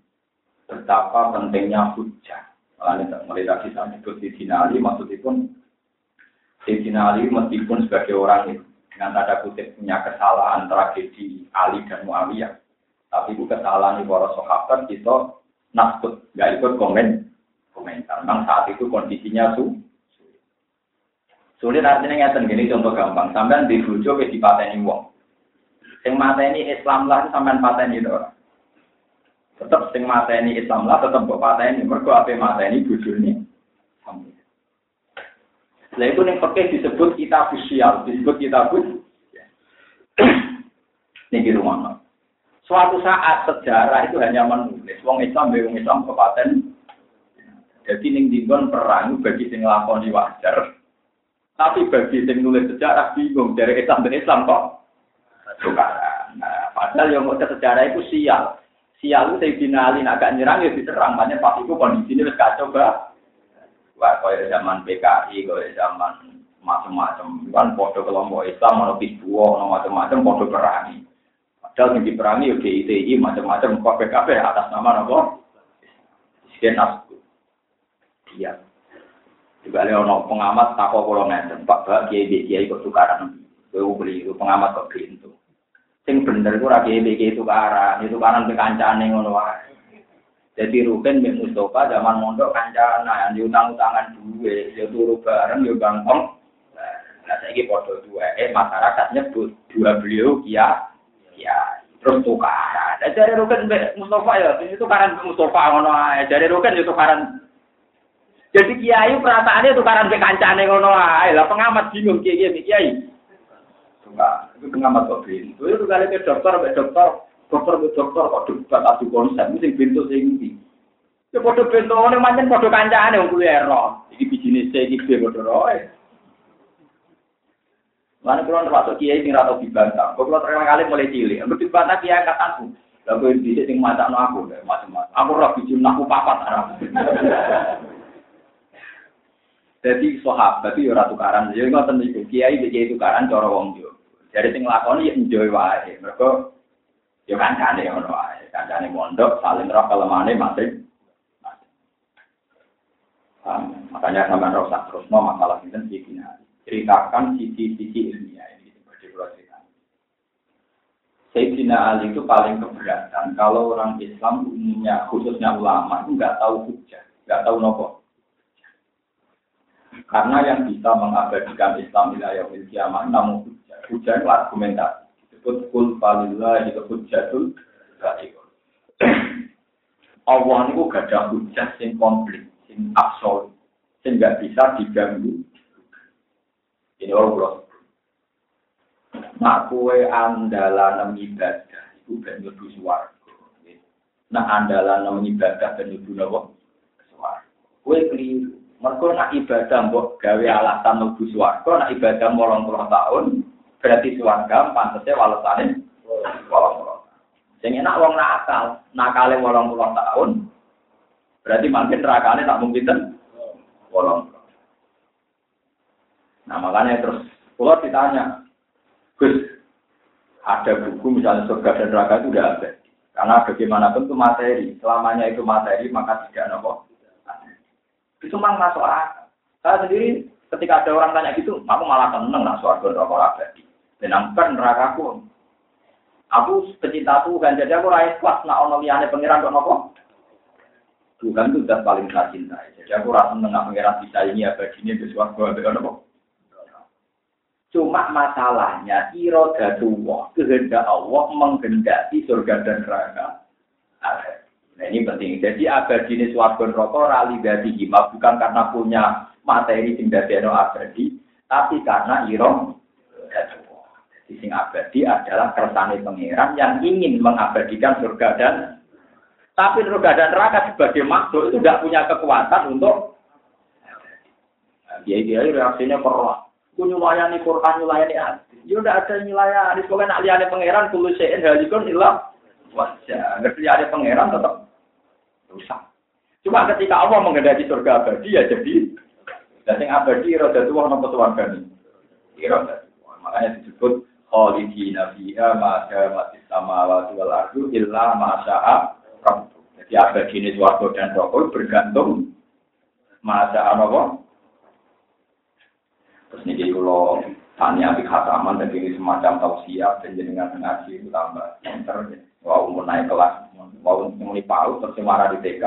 betapa pentingnya hujah. Malah mulai tadi saya sebut di sinali, maksudnya pun di sinali meskipun sebagai orang itu dengan tanda kutip punya kesalahan tragedi Ali dan Muawiyah. Tapi itu kesalahan para sahabat kita nasbut, nggak ikut komen komentar. Memang saat itu kondisinya su sulit artinya ngeten gini contoh gampang. Sampai di bujo ke di pateni wong. Sing mateni Islam lah sampean pateni ora. Tetap sing mateni Islam lah tetap mbok pateni mergo ape mateni bojone. Lah itu yang pakai disebut kitab sosial, disebut kitab Niki rumah. Suatu saat sejarah itu hanya menulis. Wong Islam, wong Islam kepaten. Jadi ning dinggon perang bagi sing nglakoni wajar. Tapi bagi sing nulis sejarah bingung dari Islam dan Islam kok. Nah, padahal yang mau sejarah itu sial. Sial saya dinalin agak nyerang ya diserang. Makanya pas itu kondisinya wis kacau bah. Wah, kaya zaman PKI, kaya zaman macam-macam. Kan foto kelompok Islam, ono bisbuo, ono macam-macam, foto perangi. Padahal yang diperangi ya DITI, macam-macam, KPKP atas nama? Sekian asku. Dia. Juga ada ono pengamat takut kalau ngeten, Pak Pak Kiai Kiai kok tukaran. Gue beli pengamat kok itu. Sing bener itu rakyat Kiai tukaran, itu kanan kekancane ngono wae. Jadi Ruben bin Mustafa zaman mondok kancana yang diutang-utangan duwe, ya turu bareng ya gampang. Nah, saya foto dua, eh masyarakat nyebut dua beliau ya, ya terus tukaran. Nah, dari Ruben bin Mustafa ya, ini tukaran Mustafa ngono ae. Dari Ruben itu tukaran. Jadi kiai perasaannya tukaran be kancane ngono ae. Lah pengamat bingung kiai kiai. Enggak, itu pengamat kok bingung. Itu kali ke dokter, ke dokter, dokter ke dokter kok debat adu konsep mesti pintu sing ndi. Ya padha bentone pancen padha kancane wong kuwi ero. Iki bijine C iki B roe. Mana kalau termasuk kiai sing rata dibantah, kok kalau terkenal kali mulai cilik, aku dibantah kiai angkatanku. Lalu yang bisa sing macam aku, macam-macam. Aku roh bijun aku papat arah. Jadi sahabat itu ora tukaran, jadi ngoten niku kiai kiai tukaran cara wong yo. Jadi sing lakoni ya enjoy wae. Mergo Ya kancane ngono wae. Kancane mondok saling roh kelemane masing. Um, makanya sama rosak terus mau masalah ini sisinya. Ceritakan sisi-sisi ilmiah ini seperti cerita. Sayyidina Ali itu paling keberatan kalau orang Islam umumnya khususnya ulama itu nggak tahu hujah, nggak tahu nopo. Karena yang bisa mengabadikan Islam wilayah kiamat namun hujah, hujah itu argumentasi disebut kul falillah itu hujatul baikul. Allah itu gak ada hujah sing komplit, sing absolut, sing gak bisa diganggu. Ini Allah. Nak kue andalan ibadah itu ben mlebu swarga. Nak andalan ibadah ben mlebu napa? Swarga. Kue keliru. Mergo nak ibadah mbok gawe alasan mlebu swarga, nak ibadah 80 tahun, berarti suarga pantasnya walasane walang pulau. Sing enak wong nakal, nakale walang pulau tahun, berarti makin nerakane tak mungkin kan walang Nah makanya terus pulau ditanya, Gus, ada buku misalnya surga dan neraka itu udah ada. Karena bagaimanapun itu materi, selamanya itu materi maka tidak nopo. Itu memang masuk akal. Saya sendiri ketika ada orang tanya gitu, aku malah seneng lah suarga neraka abadi. Dan neraka nerakaku. Aku pecinta Tuhan, jadi aku raih kuat nak ono liyane pangeran kok nopo. Tuhan itu sudah paling saya cintai. Jadi aku rasa mengenal pangeran bisa ini abadinya di suarga ada nopo. Cuma masalahnya irodatullah, kehendak Allah menghendaki surga dan neraka. Nah ini penting. Jadi abadi ini suarga neraka rali dari hima bukan karena punya materi sing dadi abadi, tapi karena iro di sing abadi adalah kersane pangeran yang ingin mengabadikan surga dan tapi surga dan neraka sebagai makhluk itu tidak punya kekuatan untuk dia dia reaksinya perlu Gue nyulayani Quran, nyulayani hati. Ya udah ada nyulayani. Pokoknya nak liane pangeran, kulo sein halikun ilah. Wajah. Nggak liane pangeran tetap rusak. Cuma ketika Allah menghendaki surga abadi ya jadi. Dan yang abadi roda tua nopo suarga nih. Roda Makanya disebut khalidina fiha ma mati sama wal ardu illa ma syaa Jadi ada jenis warga dan rokok bergantung masa apa? Terus ini kalau tanya di khataman dan ini semacam tausiah dan jenengan ngaji tambah enter. Wow, mau naik kelas, mau mau paut terus marah di TK.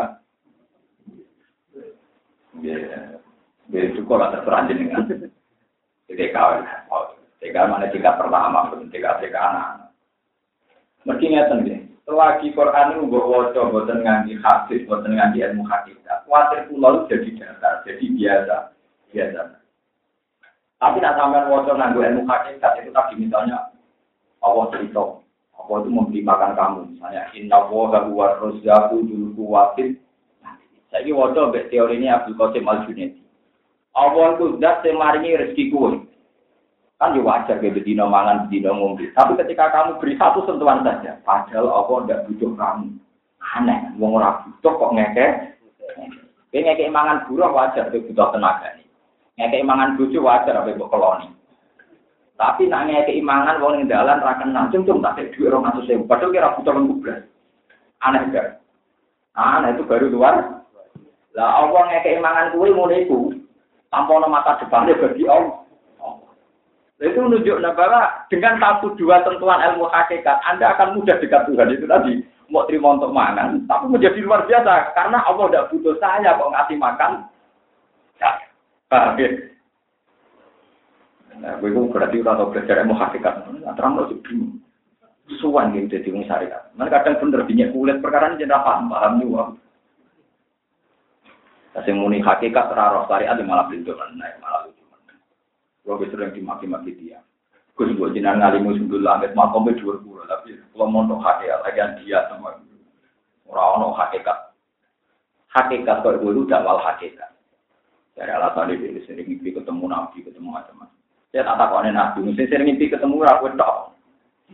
Ya, ya cukup lah terserah jenengan. Di TK, TK mana tingkat pertama, TK TK anak. Mesti ngeten deh. Selagi Quran itu gue wajah, buatan ngaji hadis, buatan ngaji ilmu hakikat. Khawatir pulau jadi dasar, jadi biasa, biasa. Tapi nak sampai wajah nganggu ilmu hakikat itu tadi misalnya Allah cerita, Allah itu memberi makan kamu. Misalnya, inna woha huwa rozyaku dulu kuwatin. Saya ini wajah teori ini Abdul Qasim Al-Junaidi. Allah itu zat yang rezeki kue. Kan ya wajar kayak bedino mangan, bedino ngombe. Tapi ketika kamu beri satu sentuhan saja, padahal Allah tidak butuh kamu. Aneh, wong ora butuh kok ngeke. Kayak mangan buruh wajar, dia butuh tenaga nih. Ngeke mangan bucu wajar, apa ibu koloni. Tapi nak ngeke imangan wong ning dalan ra kenal cung tak duit 200.000. Padahal kira butuh lembublas. Aneh gak? Aneh itu baru luar. Lah Allah ngeke imangan kuwe ngono iku. Tanpa mata depannya bagi Allah. Itu menunjukkan bahwa dengan satu dua tentuan ilmu hakikat, Anda akan mudah dekat Tuhan itu tadi. Mau terima untuk mangan, tapi menjadi luar biasa. Karena Allah tidak butuh saya kok ngasih makan. Ya, paham? Nah, gue berarti udah tahu belajar ilmu hakikat. Nah, terang lo bingung. Suwan gitu jadi wong syariat. Mereka kadang bener binyak kulit perkara ini jadi paham paham juga. Kasih muni hakikat terarah syariat malah pintu nah, malah lucu. Gue sering dimaki-maki dia. Gue buat jinan ngalimu sundul langit makom dua puluh tapi kalau mau nok hakikat lagi dia sama orang nok hakikat. Hakikat kalau dulu wal hakikat. Dari alasan ini sering ketemu nabi ketemu macam-macam. Saya tak tahu nabi, mesti sering mimpi ketemu aku tak.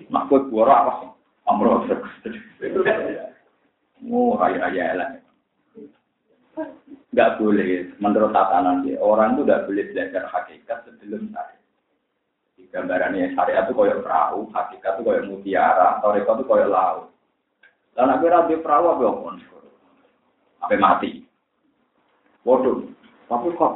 Mak gue buara apa sih? Amro Oh, raya-raya elah. Gak boleh, menurut tatanan dia, orang itu gak boleh belajar hakikat sebelum syariat. Gambarannya syariat itu koyok perahu, hakikat itu koyok mutiara, toreko itu koyok laut. Dan aku rabi perahu apa pun, apa mati. Waduh, tapi kok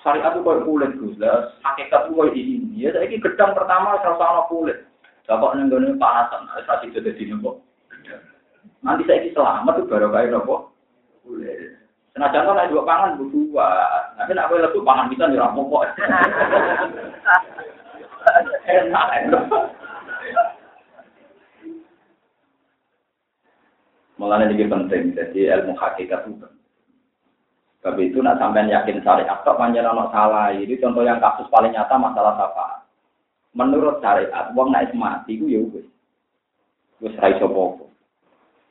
syariat itu koyok kulit gus, hakikat itu koyok ini. Ya, saya gedang pertama sama kulit. Bapak nenggone panasan, saya itu jadi nopo. Nanti saya ini selamat tuh baru kayak nopo. Nah contoh naik dua pangan berdua, nanti nak boleh lebih pangan kita nih rampok kok. Enak, Mulanya ini penting, jadi ilmu hakikat itu Tapi itu nak sampai yakin syariat, kok panjang anak salah. Ini contoh yang kasus paling nyata masalah syafaat menurut syariat wong naik mati ku ya wis wis ra iso apa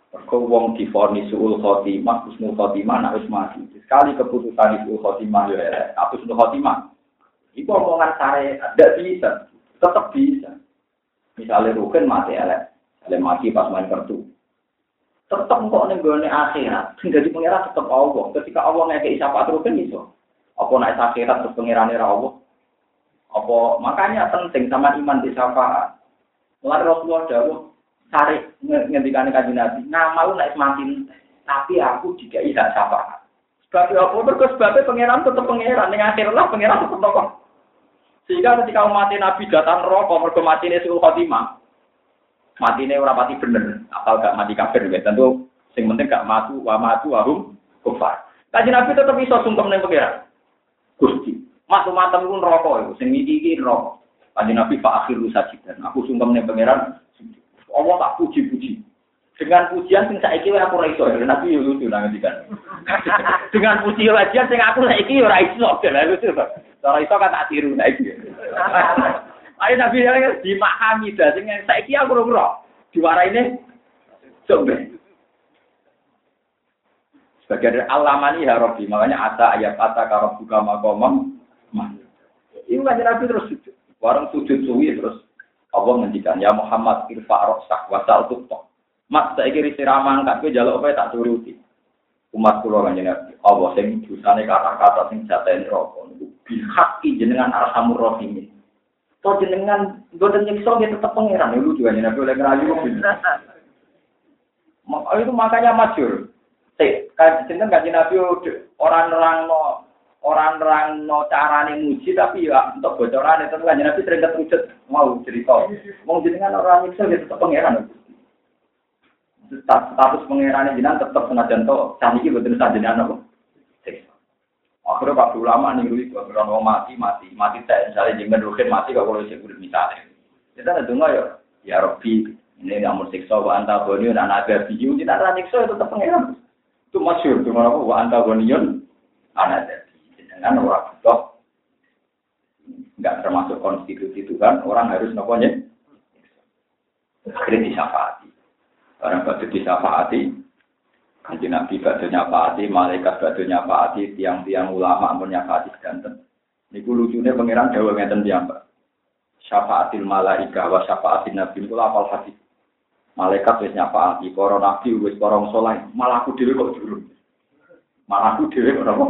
Mergo wong difonis suul khotimah, husnul khotimah nak wis mati. Sekali keputusan suul khotimah ya elek, husnul khotimah. Iku omongan syariat tidak bisa, tetap bisa. Misalnya rukun mati elek, elek mati pas main kartu. Tetap kok ning gone akhirat, sing dadi pengira tetap Allah. Ketika Allah ngekeki syafaat rukun iso. Apa naik akhirat terus pengirane ra Allah? Apa makanya penting sama iman di syafaat. Mulai Rasulullah cari ngendikan kaji Nabi, nama lu naik mati, tapi aku juga tidak syafaat. Sebab apa? Mereka sebabnya pangeran tetap pangeran, dengan akhir lah pangeran tetap tokoh. Sehingga ketika mati Nabi datang rokok, mereka mati ini suul khotimah. Mati ini orang mati bener, apal gak mati kafir, ya. tentu sing penting gak matu, wa matu, wahum, kufar. Kaji Nabi tetap bisa sungkem dengan pangeran. Gusti, Matu matem pun rokok itu, sing iki iki rokok. Kanjeng Nabi Pak Akhir dan Aku sungkem ning pangeran. Allah tak puji-puji. Dengan pujian sing saiki aku ora iso. Nabi yo lucu nang ngendikan. Dengan puji wajian sing aku saiki ora iso. Lah lucu to. Ora iso kan tak tiru saiki. Ayo Nabi yang dimahami dah sing saiki aku ini Coba. Sebagai dari alamani ya Rabbi, makanya asa ayat ata karab buka makomam ini kan Nabi terus sujud. Warung sujud suwi terus Allah ngendikan ya Muhammad irfa rosak wasal tuktok. Mat saya kiri sirama angkat gue jaluk apa tak turuti. Umat kulo kan Nabi Allah sing dosane kata-kata sing jaten rokok. Bihaki jenengan arhamur rahim. Kau jenengan boten nyiksa dia tetap pangeran. Ya lucu aja nabi oleh ngerayu. Itu makanya masyur. Eh, kan jenengan kaji nabi orang-orang no orang-orang no carane muji tapi ya untuk bocoran itu kan nabi sering ketujuh mau cerita. Mau jenengan orang nyiksa dia tetap pangeran. Status pangeran jenengan tetap senajan to caniki boten sajenengan apa. Akhirnya Pak Ulama nih dulu kalau orang mati mati mati saya misalnya jangan rukin mati kalau kalau saya udah misalnya. Kita ada dengar ya. Ya Robi ini namun siksa wa antaboniun dan ada video kita ada siksa itu tetap pengiran. Itu masyur cuma apa? Wa antaboniun ada dengan orang butuh. Nggak termasuk konstitusi itu kan. Orang harus noponya akhirnya disafati orang patut disafati Kanji Nabi badhe nyapati, malaikat badhe nyapati, tiang-tiang ulama pun nyapati sedanten. Niku lucunya pangeran Jawa ngeten Pak. Syafaatil malaika wa syafaatil nabi niku apal hati. Malaikat wis nyapati, para nabi wis para saleh, malah aku kok durung. Malah aku dhewe kok apa?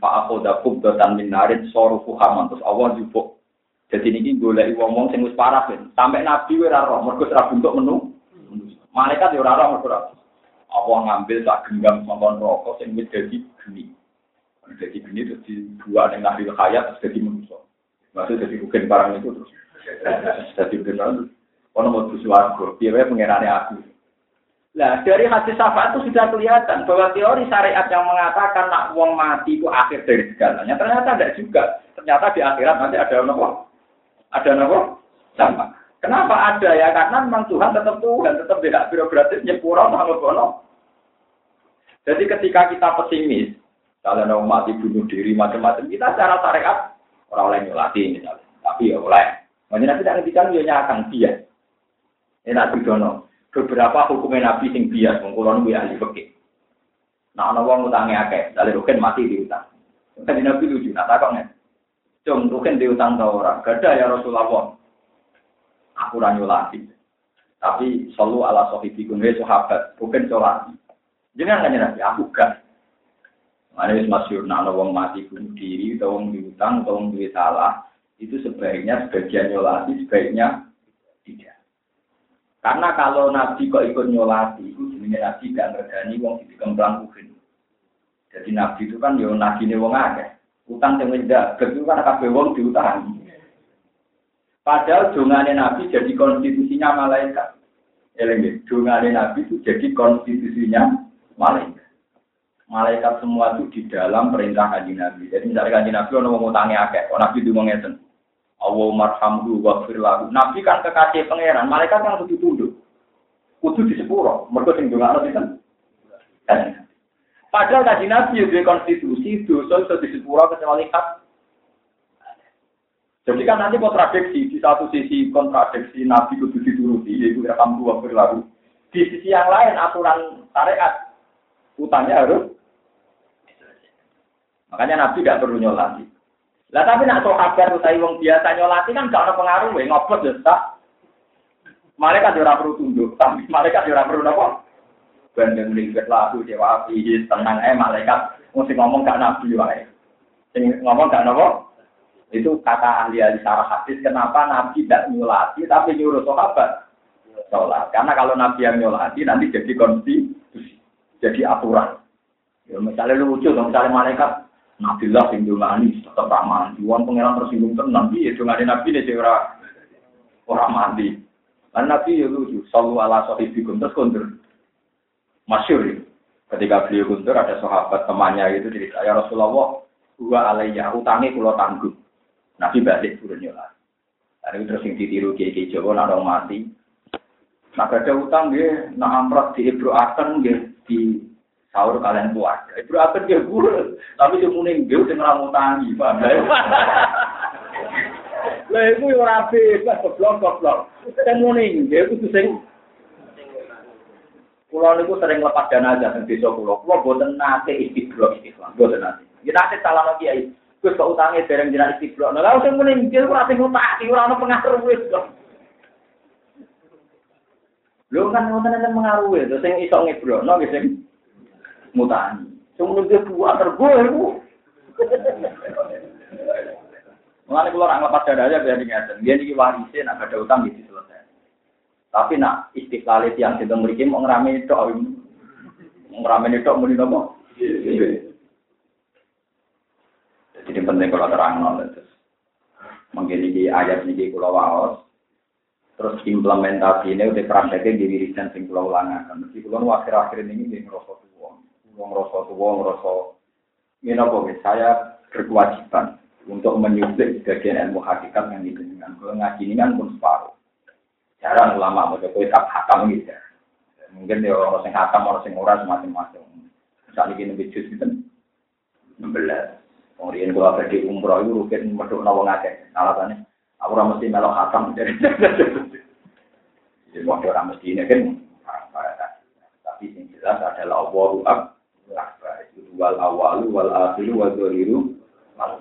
Pak aku dah kubdatan min narin sorufu haman terus Allah jupuk. Jadi ini golek wong sing wis parah ben. Sampai nabi ora roh, mergo ora bentuk menu. Malaikat ya ora roh mergo Allah ngambil tak genggam songkon rokok yang wis jadi geni. Jadi geni terus dibuat dengan ahli hayat terus jadi manusia. Maksudnya jadi bukan barang itu terus. Jadi benar. Kalau mau bersuaraku, dia pengenane aku. Nah, dari hadis syafaat itu sudah kelihatan bahwa teori syariat yang mengatakan nak wong mati itu akhir dari segalanya. Ternyata tidak juga. Ternyata di akhirat nanti ada nopo. Ada nopo? Sama. Kenapa ada ya? Karena memang Tuhan tetap Tuhan, tetap tidak birokratis, nyepura, sama Jadi ketika kita pesimis, kalau mau mati bunuh diri macam-macam, kita secara syariat orang oleh nyolati misalnya, tapi ya oleh. Makanya tidak ngertikan ya nyakang dia. Ini nabi dono. Beberapa hukumnya nabi sing bias, mengkulon gue ahli fikih. Nah, ana wong utange akeh, dari rukin mati di utang. Tadi nabi lucu, nah takoknya. Cung, rukin di utang tau orang. Gada ya Rasulullah aku ranyolati. Tapi selalu ala sohibi kunwe sahabat, bukan solati. Jangan nanya nabi, aku gak. Mana wis masyur, nah wong mati bunuh diri, atau wong diutang, atau wong duit salah, itu sebaiknya sebagian nyolati, sebaiknya tidak. Karena kalau nabi kok ikut nyolati, itu jenisnya nabi gak ngergani wong di kembang kuhin. Jadi nabi itu kan yo nabi ini wong akeh. Utang yang tidak, itu kan kabeh wong diutangi. Padahal dongane Nabi jadi konstitusinya malaikat. Eleng dongane Nabi itu jadi konstitusinya malaikat. Malaikat semua itu di dalam perintah kanji Nabi. Jadi misalnya kanji Nabi orang mau tanya akeh, oh Nabi itu ngeten. Allah marhamdu wa firlahu. Nabi kan kekasih pangeran, malaikat kan kudu tunduk. Kudu di sepuro, mereka sing dongane itu Padahal kanji Nabi itu konstitusi, dosa itu di sepuro kecuali hak jadi kan nanti kontradiksi di satu sisi kontradiksi Nabi kudu dituruti yaitu rekam dua berlalu. Di sisi yang lain aturan syariat utangnya harus makanya Nabi tidak perlu nyolati. Lah tapi nak sahabat utai wong biasa nyolati kan gak ada pengaruh ya ngopot ya tak. Malaikat ora perlu tunduk, tapi malaikat ora perlu apa? Bandeng lingkar lagu dewa api tenang eh malaikat mesti ngomong gak nabi wae. Sing ngomong gak napa? Itu kata ahli-ahli syarah hadis, kenapa Nabi tidak nyulati, tapi nyuruh sahabat sholat. Karena kalau Nabi yang nyulati, nanti jadi konstitusi, jadi aturan. Ya, misalnya lucu, misalnya malaikat, Nabi lah sing dungani, tetap ramah. Iwan pengiran tersinggung tenang, ya dungani Nabi ini orang orang mandi. Dan Nabi ya lucu, selalu ala sohibikum, terus kundur. Masyur ya. Ketika beliau kundur, ada sahabat temannya itu cerita, ya Rasulullah, gua alaiya, utangnya pulau tanggung. Nabi balik turun nyolat. Ada terus yang ditiru kiai Jawa nak mati. Nak ada utang dia, nak amrat di Ibro Akan dia di sahur kalian buat. Ibro Akan dia guru, tapi dia muni dia udah ngeramu tangi, paham Lah itu yang rapi, pas goblok goblok. Kan muni dia itu sing Pulau itu sering lepas dana aja di desa pulau. Pulau buatan nate istiqlal istiqlal, buatan nate. Kita nate salah lagi wis kok utange bareng jenak iki blok. Lah sing muni ngil ora sing utak, ora ono pengaruh wis kok. Lho kan ngoten ana pengaruh wis, sing iso ngeblokno nggih sing mutani. Sing muni dhewe buat tergoe ku. Mulane kula ora nglepas dadahe ben ngeten. Biyen iki warise nak ada utang iki selesai. Tapi nak istiqlalit yang kita mriki mau ngrame tok. Ngrame tok muni nopo? Jadi penting kalau terang nol itu. Menggini ayat ini kalau waos, terus implementasi ini udah prakteknya di wiridan sing kalau ulangakan. Mesti kalau akhir-akhir ini di ngerosot uang, uang ngerosot uang ngerosot. Ini nopo saya berkewajiban untuk menyuntik sebagian ilmu hakikat yang dikenal. Kalau ngaji ini kan pun separuh. Jarang ulama mau coba tak hakam gitu ya. Mungkin dia orang yang hakam, orang yang orang semacam-macam. Misalnya gini jus gitu. 16. Kemudian kalau ada di umroh itu rukin meduk nawang ngake. Alasannya, aku orang mesti melok hakam. Jadi mau orang mesti ini kan. Tapi yang jelas adalah Allah akbar. Itu wal awalu wal akhiru wal zoliru wal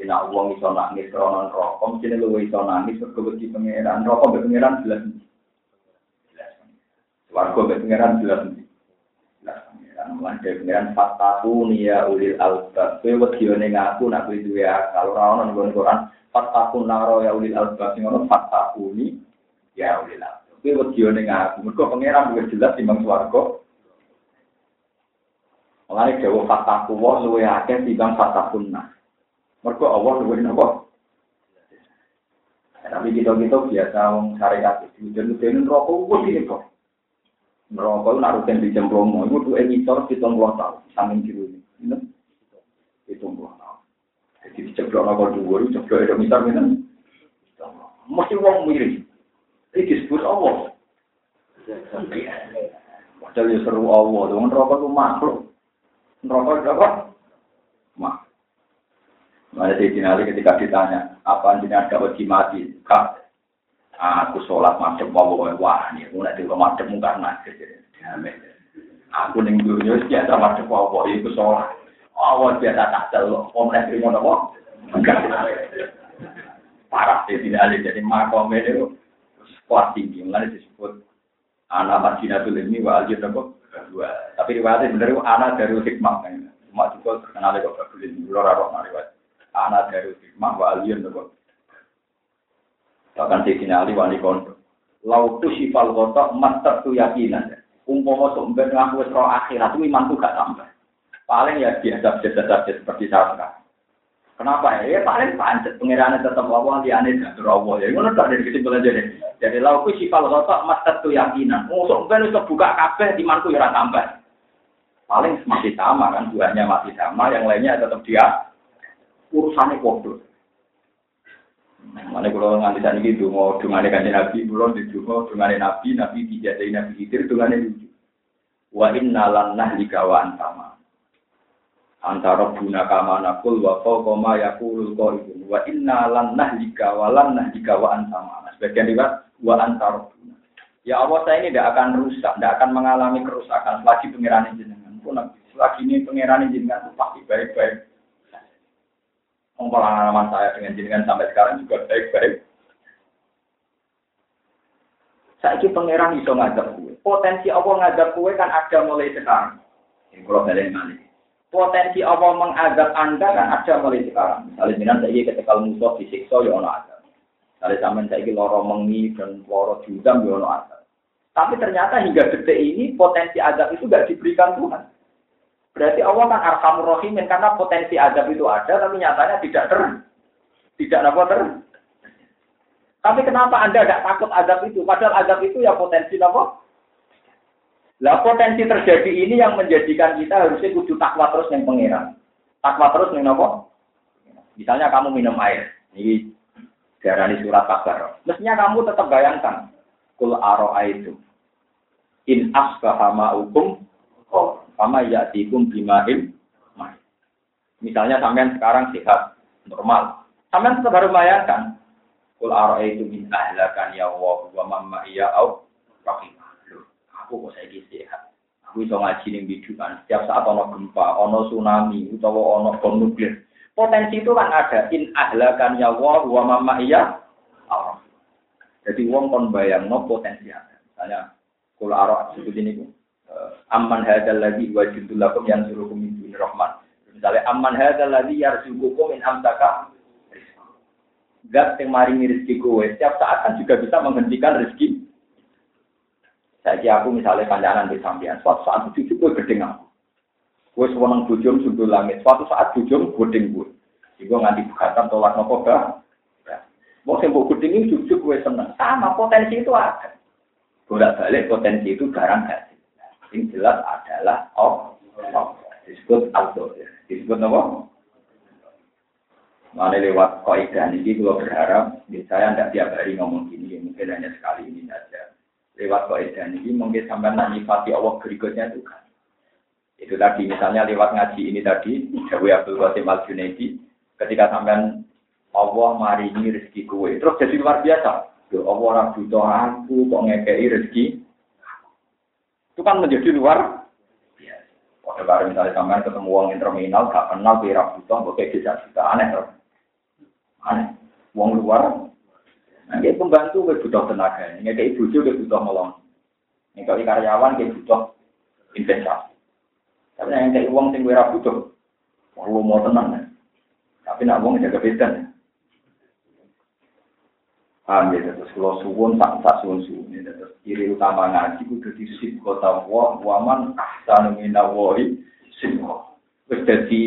jadi nak uang iso nangis kronon rokok, mesti lu iso nangis mergo wedi pangeran. Rokok pangeran jelas. Warga mbek pangeran jelas. Pangeran. Mulai dari fataku ya ulil albab. Kowe wedi ning aku nak kowe duwe akal ora Quran. Fataku naro ya ulil albab sing ono fataku ni ya ulil albab. Kowe wedi ning aku. Mergo pangeran luwih jelas timbang swarga. Mulai dewa fataku wa luwih akeh timbang fatakunna. Mereka Allah luwih napa? Tapi kita-kita biasa wong syariat itu jadi rokok wis ini kok. Rokok nak rutin di jemplomo, itu kita nggak tahu, samping biru ini, itu nggak tahu. Jadi diceplok rokok dua, itu misal ini, mesti uang mirip. Ini disebut Allah. Padahal ya seru Allah, dengan rokok itu makhluk. Rokok itu apa? Makhluk. Mana ketika ditanya, apa jenengan gak wedi mati? Kak, aku sholat macam wawo wah ini aku nanti kalau macam karena aku ning dunia biasa macam wawo itu sholat. Awal biasa tak celok, om nanti mau nopo. Parah Sayyidina Ali jadi makom itu kuat tinggi, mana disebut anak Madinatul ini wa aljir nopo. Tapi riwayatnya benar anak dari hikmah. Cuma juga terkenal kok berbeda. Luar riwayat anak dari hikmah wa aliyun nopo. Bahkan di sini ali wani kondo. Lautu sifal kotok master tu yakinan. Umpama sumber ngaku wis akhirat itu iman tuh gak tambah. Paling ya biasa biasa saja seperti saya. Kenapa ya? Ya paling pancet pengirannya tetap Allah di aneh dan Allah ya. Ngono tak dari kesimpulan jadi. Jadi lautu sifal kotok master tu yakinan. Musuh ben itu buka kabeh di mantu ya tambah. Paling masih sama kan, duanya masih sama, yang lainnya tetap dia urusannya kodoh. Mana kalau nganti saat ini dungo, dungane kanjeng Nabi, belum di dungo, dungane Nabi, Nabi dijadai Nabi Khidir, dungane lucu. Wa inna nahlika wa antama. Antara buna kama nakul wa koma yakulul qaibun. Wa inna lan nahlika wa lan nahlika wa antama. Sebagian riwayat wa antara buna. Ya Allah saya ini tidak akan rusak, tidak akan mengalami kerusakan selagi pengiran jenengan. Pun selagi ini pengiran jenengan pasti baik-baik pengalaman saya dengan jenengan sampai sekarang juga baik-baik. Saya ini pangeran bisa ngajak kue. Potensi Allah ngajak kue kan ada mulai sekarang. Ini kalau balik balik. Potensi Allah mengajak anda kan ada mulai sekarang. Misalnya jenengan saya ketika musuh disiksa ya ono ada. Misalnya zaman saya ini loro mengi dan loro judam ya ada. Tapi ternyata hingga detik ini potensi azab itu tidak diberikan Tuhan. Berarti Allah kan arhamur rahimin karena potensi azab itu ada tapi nyatanya tidak ter tidak apa ter. Tapi kenapa Anda tidak takut azab itu? Padahal azab itu ya potensi apa? Lah potensi terjadi ini yang menjadikan kita harusnya kudu takwa terus yang pengiran. Takwa terus yang apa? Misalnya kamu minum air. Ini darani surat kabar. Mestinya kamu tetap bayangkan. Kul aro itu. In asbaha ma'ukum. Oh, sama ya dikum bimaim. Misalnya sampean sekarang sehat, normal. Sampean tetap baru bayangkan. Kul itu min ahlakan ya Allah wa mamma iya au rahimah. Aku kok saya sehat. Aku iso ngaji ning bidukan. Setiap saat ono gempa, ono tsunami, utawa ono bom nuklir. Potensi itu kan ada. In ahlakan ya Allah wa mamma iya au Jadi wong kon bayang no potensi ada. Misalnya kul ara seperti ini Aman hadal lagi wajibul lakum yang suruh min rahman. Misalnya aman hadal lagi yarzuqukum in amtaka. Zat yang maringi rezeki kowe setiap saat kan juga bisa menghentikan rezeki. Saya aku misalnya kancanan di sampean, suatu saat cucu gue gede aku. Gue sewenang bujum langit, suatu saat bujum gedeng gue. Iku nganti bukatan tolak nopo gak. Mau sembuh gedeng ini cucu gue seneng. Sama potensi itu ada. Bolak balik potensi itu garang gak. Yang jelas adalah oh disebut auto. Disebut nopo? Mana lewat kaidah ini, kalau berharap, saya tidak tiap hari ngomong gini, mungkin hanya sekali ini saja. Lewat kaidah ini, mungkin sampai nyifati Allah berikutnya itu kan. Itu tadi, misalnya lewat ngaji ini tadi, Jawa Abdul Qasim Al Junaidi, ketika sampai Allah maringi rezeki kue, terus jadi luar biasa. Yo Allah orang butuh aku, kok ngekei rezeki. Itu kan menjadi luar biasa. Pada misalnya sampai ketemu uang terminal, gak kenal, kira butuh, kayak bisa aneh. Terus. Aneh. Wong luar. Nah, dia pembantu gue butuh tenaga. Ini kayak ibu juga butuh melong. Ini kalau karyawan dia butuh investasi. Tapi yang kayak uang sing gue butuh. Perlu mau tenang ya. Tapi nak uang jaga beda. Ya, terus kalau suwun tak tak suwun suwun ya, terus ciri utama ngaji itu jadi sip kota wah waman ahsanu minawahi sip Terus jadi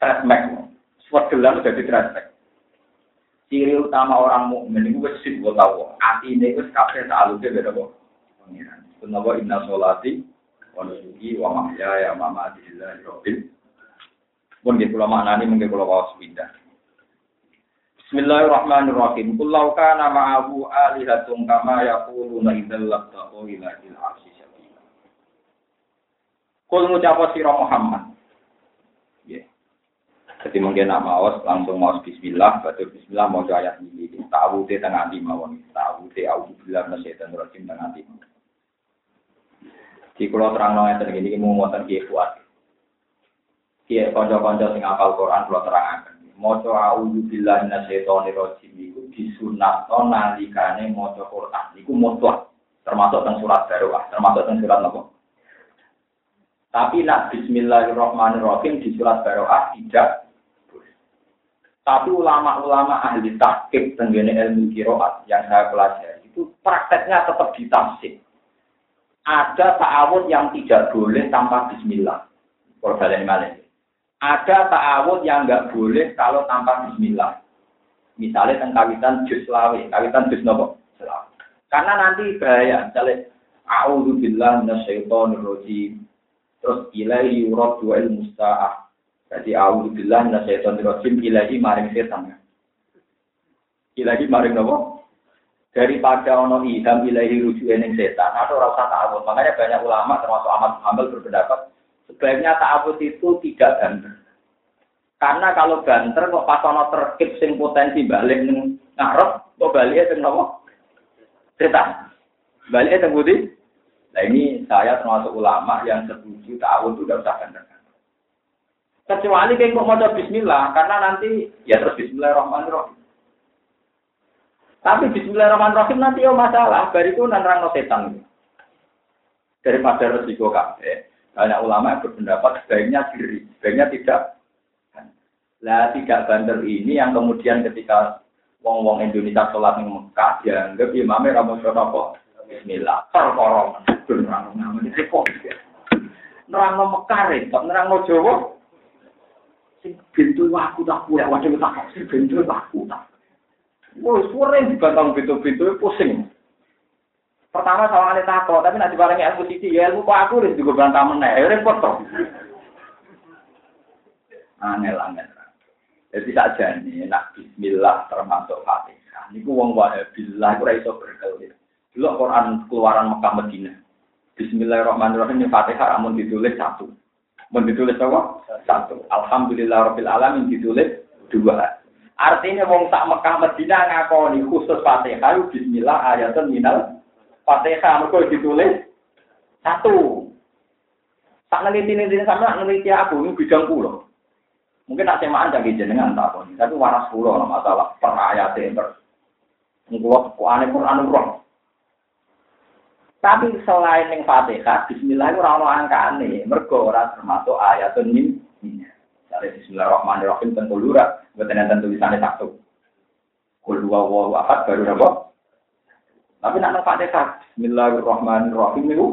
trasmek, swadelan jadi trasmek ciri utama orang mukmin itu wis sing gue tahu. Atine wis kabeh salute beda kok. Pengiran. Kenapa inna sholati wa nusuki wa mahyaya wa mamati lillahi rabbil Pun nggih kula maknani mungkin kula waos pindah. Bismillahirrahmanirrahim. Qul law kana ma'ahu alihatun kama yaquluna idzal labtaqu ila il arsy sabila. Kul ngucap sira Muhammad. Jadi mungkin nak maos langsung maos Bismillah, baca Bismillah mau ayat ini. Tahu di tengah di mawon, tahu di aku bilang dan rojim tengah di. Di pulau terang nongnya tergini mau ngotot kiai kuat. Kiai konco-konco sing apal Quran pulau terang Moco auzu billahi minasyaitonir rajim iku disunatno nalikane maca Quran. Iku mutlak termasuk teng surat Baroah, termasuk teng surat apa? Tapi nak bismillahirrahmanirrahim di surat Baroah tidak tapi ulama-ulama ahli tahqiq tenggene ilmu kiroat yang saya pelajari itu prakteknya tetap ditafsir. Ada ta'awud yang tidak boleh tanpa bismillah. Kalau Ada ta'awud yang nggak boleh kalau tanpa bismillah. Misalnya tentang kawitan jus lawe, kawitan jus nopo Karena nanti bahaya. Misalnya, A'udhu billah minasyaitonir rajim. Terus ilaihi yurad wa musta'ah jadi auzubillah minasyaitonir rajim ilahi maring setan. Ilahi maring nopo? Daripada ono idam ilahi rujuk ning setan atau rasa ta'awud. Makanya banyak ulama termasuk Ahmad Muhammad berpendapat sebaiknya ta'awud itu tidak banter. Karena kalau banter kok pas ono terkip sing potensi balik ning ngarep kok balik teng nopo? Setan. Balik teng budi. Nah ini saya termasuk ulama yang setuju ta'awud itu tidak usah banter. Kecuali kayak mau mau bismillah, karena nanti ya terus bismillahirrahmanirrahim. Tapi bismillahirrahmanirrahim nanti ya masalah, bariku no setan. Daripada resiko kafe, banyak ulama yang berpendapat sebaiknya diri, sebaiknya tidak. Lah tidak bandel ini yang kemudian ketika wong-wong Indonesia sholat di Mekah dianggap imamnya ramu kok Bismillah, perkorong, nerang namanya repot. Nerang Mekah repot, nerang Jawa sing pintu aku tak kuat waduh tak sing pintu aku tak Wah, suara yang dibantang pintu-pintu pusing. Pertama sama ada takut, tapi nanti barangnya ilmu sisi, ya ilmu kok aku harus juga bantah meneh, ya repot toh. Aneh aneh. Jadi saja nih, nak Bismillah termasuk Fatihah. Ini ku wong wahabillah, ku raiso berkelit. Dulu Quran keluaran Mekah Medina. Bismillahirrahmanirrahim, Fatihah namun ditulis satu. Mau ditulis apa? Satu. Alhamdulillah Rabbil Alamin ditulis dua. Artinya wong tak Mekah Medina ngakoni khusus Fatihah bismillah ayatun minal Fatihah mergo ditulis satu. Tak neliti neliti sama neliti aku ini bidang pulau. Mungkin nak semaan jadi jenengan tak pun. Tapi waras pulau masalah per ayatnya per. Ngkulo aneh Quran roh. Tapi selain yang Fatihah, Bismillah itu orang angkane, mergo ora termasuk ayat min. Dari Bismillahirrahmanirrahim tentu lurah, bukan tulisannya satu. Kul dua wahu ahad baru apa? Tapi nak Fatihah, Bismillahirrahmanirrahim itu.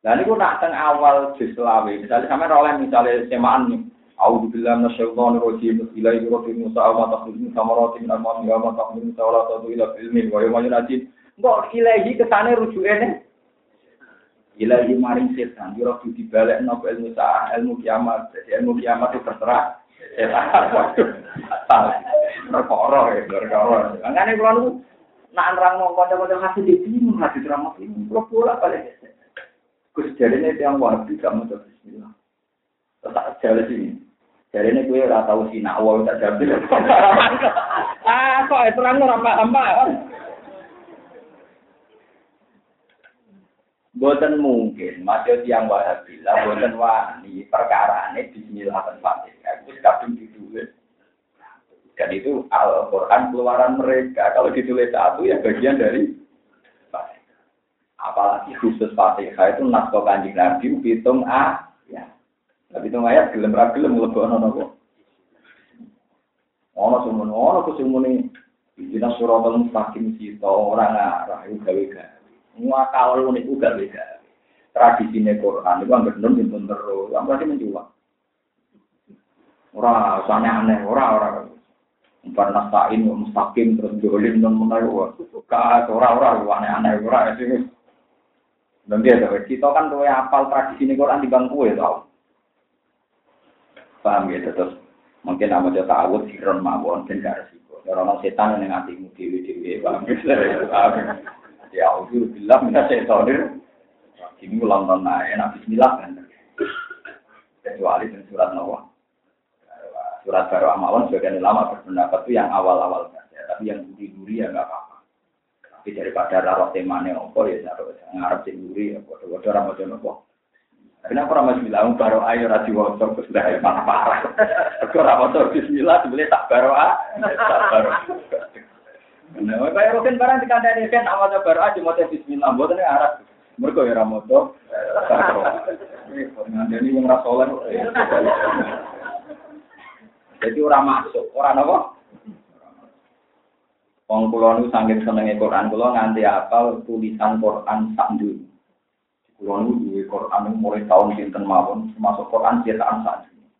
Dan itu nak teng awal juz misalnya sampai oleh misalnya semaan nih. A'udzu billahi minasyaitonir rajim. Samarati min wa taqdim sawalatu ila ilmi wa yawma. Mbok ilahi kesane rujuke ne. Ilahi maring setan, yo ilmu sa'ah, ilmu kiamat. Jadi ilmu kiamat itu terserah setan. Perkara ya, perkara. Ngene kula niku nak nerang mau kanca-kanca hati di bingung hati drama ini. Kula pula balik. Gus jarine yang wahabi gak mau bismillah. Tak jalan sini. Jadi ini gue ora tahu sih nak wong tak jambil. ah, kok terang ora paham Boten mungkin, masih tiang wahabila, boten wani, perkara ini bismillah dan fatihah, itu kadung ditulis. Dan itu Al-Quran keluaran mereka, kalau ditulis satu ya bagian dari. Apalagi khusus fatihah itu naskah kanjeng Nabi, hitung A, ya. Tapi itu ayat gelem ra gelem mlebokno napa. Ono sumun ono kusumune Dina suratul mustaqim kita orang arah itu gawe-gawe. Ngakal niku gawe-gawe. Tradisine Quran itu anggere nun pun terus, berarti menjual. Ora usane aneh, ora ora. Umpan nastain mustaqim terus jolim non menawa. Ka ora ora aneh-aneh ora itu. Dan dia kita kan tuh apal tradisi ini Quran di bangku ya tau. Paham ya, terus mungkin nama dia ta'awud siron mawon dan gak resiko. Orang setan yang hatimu dewi-dewi, paham ya? Paham ya? Allah, bilang minta setonir. Ini ulang tahun enak bismillah kan. Kecuali surat Nawa. Surat baru amawan sebagian ulama berpendapat itu yang awal-awal saja. Tapi yang duri-duri ya nggak apa-apa. Tapi daripada raro temane opo ya ngarep sing duri ya bodoh-bodoh ramadan opo. Kenapa orang bilang baru ayo rasi wosok terus dah parah parah. Kau ramoto Bismillah sebenarnya tak baru ah, tak baru. Nah, kayak rokin barang di kandang kan awalnya baru aja mau Bismillah, buat ini arah. Mereka ya ramoto. Jadi yang rasolan. Jadi orang masuk, orang apa? Wong kula niku saking senenge Quran kula nganti apal tulisan Quran sak Kulo nu duwe Quran mulai tahun sinten mawon, termasuk Quran cetakan saat ini.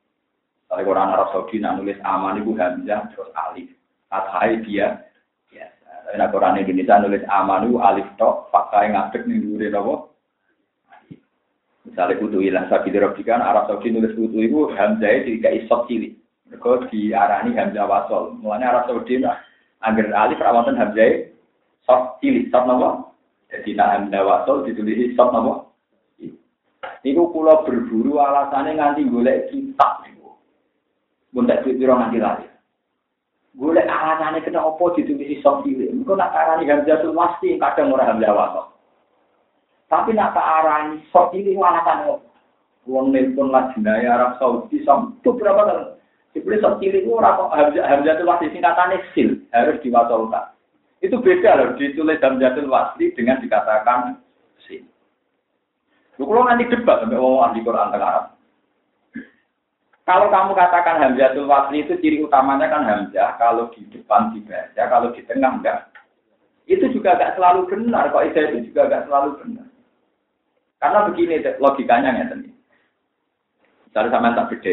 Kalau Quran Arab Saudi nak nulis aman ibu hamzah terus alif. Athai dia biasa. Tapi nak Quran Indonesia nulis aman ibu alif tok, pakai ngadeg ning dhuwure napa? Misalnya kutu ilah sabi dirobikan Arab Saudi nulis kutu itu hamzah itu tidak isot cilik. Mereka diarani hamzah wasol. Mulanya Arab Saudi nah, angger alif rawatan hamzah sok cilik, sok napa? Jadi nak hamzah wasol ditulis sok napa? Niku kula berburu alasannya nganti golek kitab niku. Mun tak piro nganti lali. Golek alasannya kena opo ditulis sok cilik. Engko nak arani Hamzatul Wasti kadang ora Hamzah wasol. Tapi nak arani sok cilik alasan opo? Wong nelpon lajnaya Arab Saudi sampai berapa kali? Dibeli sok cilik ora kok Hamzatul Wasti singkatannya sil harus diwasolkan. Itu beda loh ditulis Hamzatul Wasti dengan dikatakan sil. Lu kalau nanti debat sampai wong ahli Quran tengah. Kalau kamu katakan Hamzatul Wasli itu ciri utamanya kan Hamzah, kalau di depan dibaca, kalau di tengah enggak. Itu juga enggak selalu benar, kok itu juga enggak selalu benar. Karena begini logikanya ya tadi. Misalnya sama tak beda.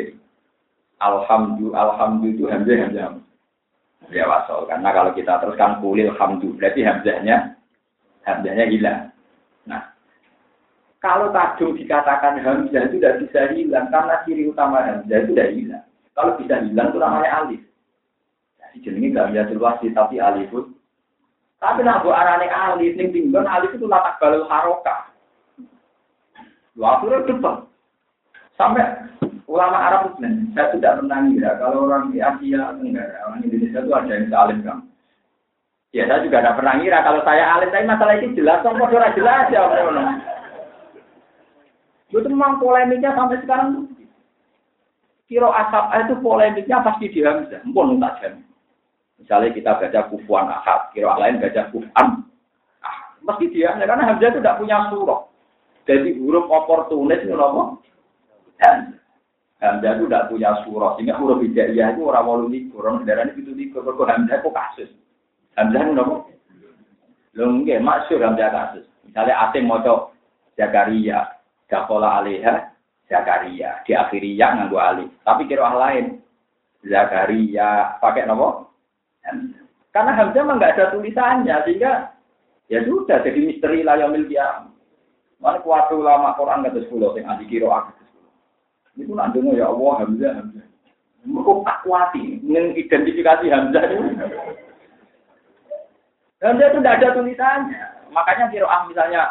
Alhamdulillah, alhamdulillah itu Hamzah, Hamzah. Wasol, karena kalau kita teruskan kulil hamdu, berarti Hamzahnya, Hamzahnya hilang. Nah, kalau kadung dikatakan Hamzah itu tidak bisa hilang karena ciri utama Hamzah itu tidak hilang. Kalau bisa hilang itu namanya alif. Jadi jenenge gak bisa wasi tapi alifut. Tapi nak buat arane alif ning alif itu latak balul haroka. Lu akhirnya depan. Sampai ulama Arab itu saya tidak pernah ngira kalau orang di Asia Tenggara, orang Indonesia itu ada yang alif kan. Ya saya juga tidak pernah ngira kalau saya alif, tapi masalah ini jelas, kok jelas ya. Itu memang polemiknya sampai sekarang. Kiro asap itu polemiknya pasti di Hamzah. Mpun tak jam. Misalnya kita baca kufuan ahad, kiro lain baca kufan. Ah, mesti dia, karena Hamzah itu tidak punya surah. Jadi huruf oportunis itu apa? Dan Hamzah itu tidak punya surah, sehingga huruf hijaiyah itu orang walu likur, orang darah ini itu likur, kok Hamzah itu kasus. Hamzah itu apa? Lho nggih, maksud Hamzah kasus. Misalnya asing mau Zakaria, Dakola Alaiha, Zakaria. Di akhirnya nganggu alih. Tapi kira lain. Zakaria, pakai nama? Karena Hamzah memang nggak ada tulisannya, sehingga ya sudah jadi misteri layamil kiam. Mana kuat ulama Quran kata sepuluh, yang anti kiro itu nak dengar ya Allah Hamzah Hamzah. Mereka tak kuati mengidentifikasi Hamzah itu. Hamzah itu tidak ada tulisannya. Makanya kira ah misalnya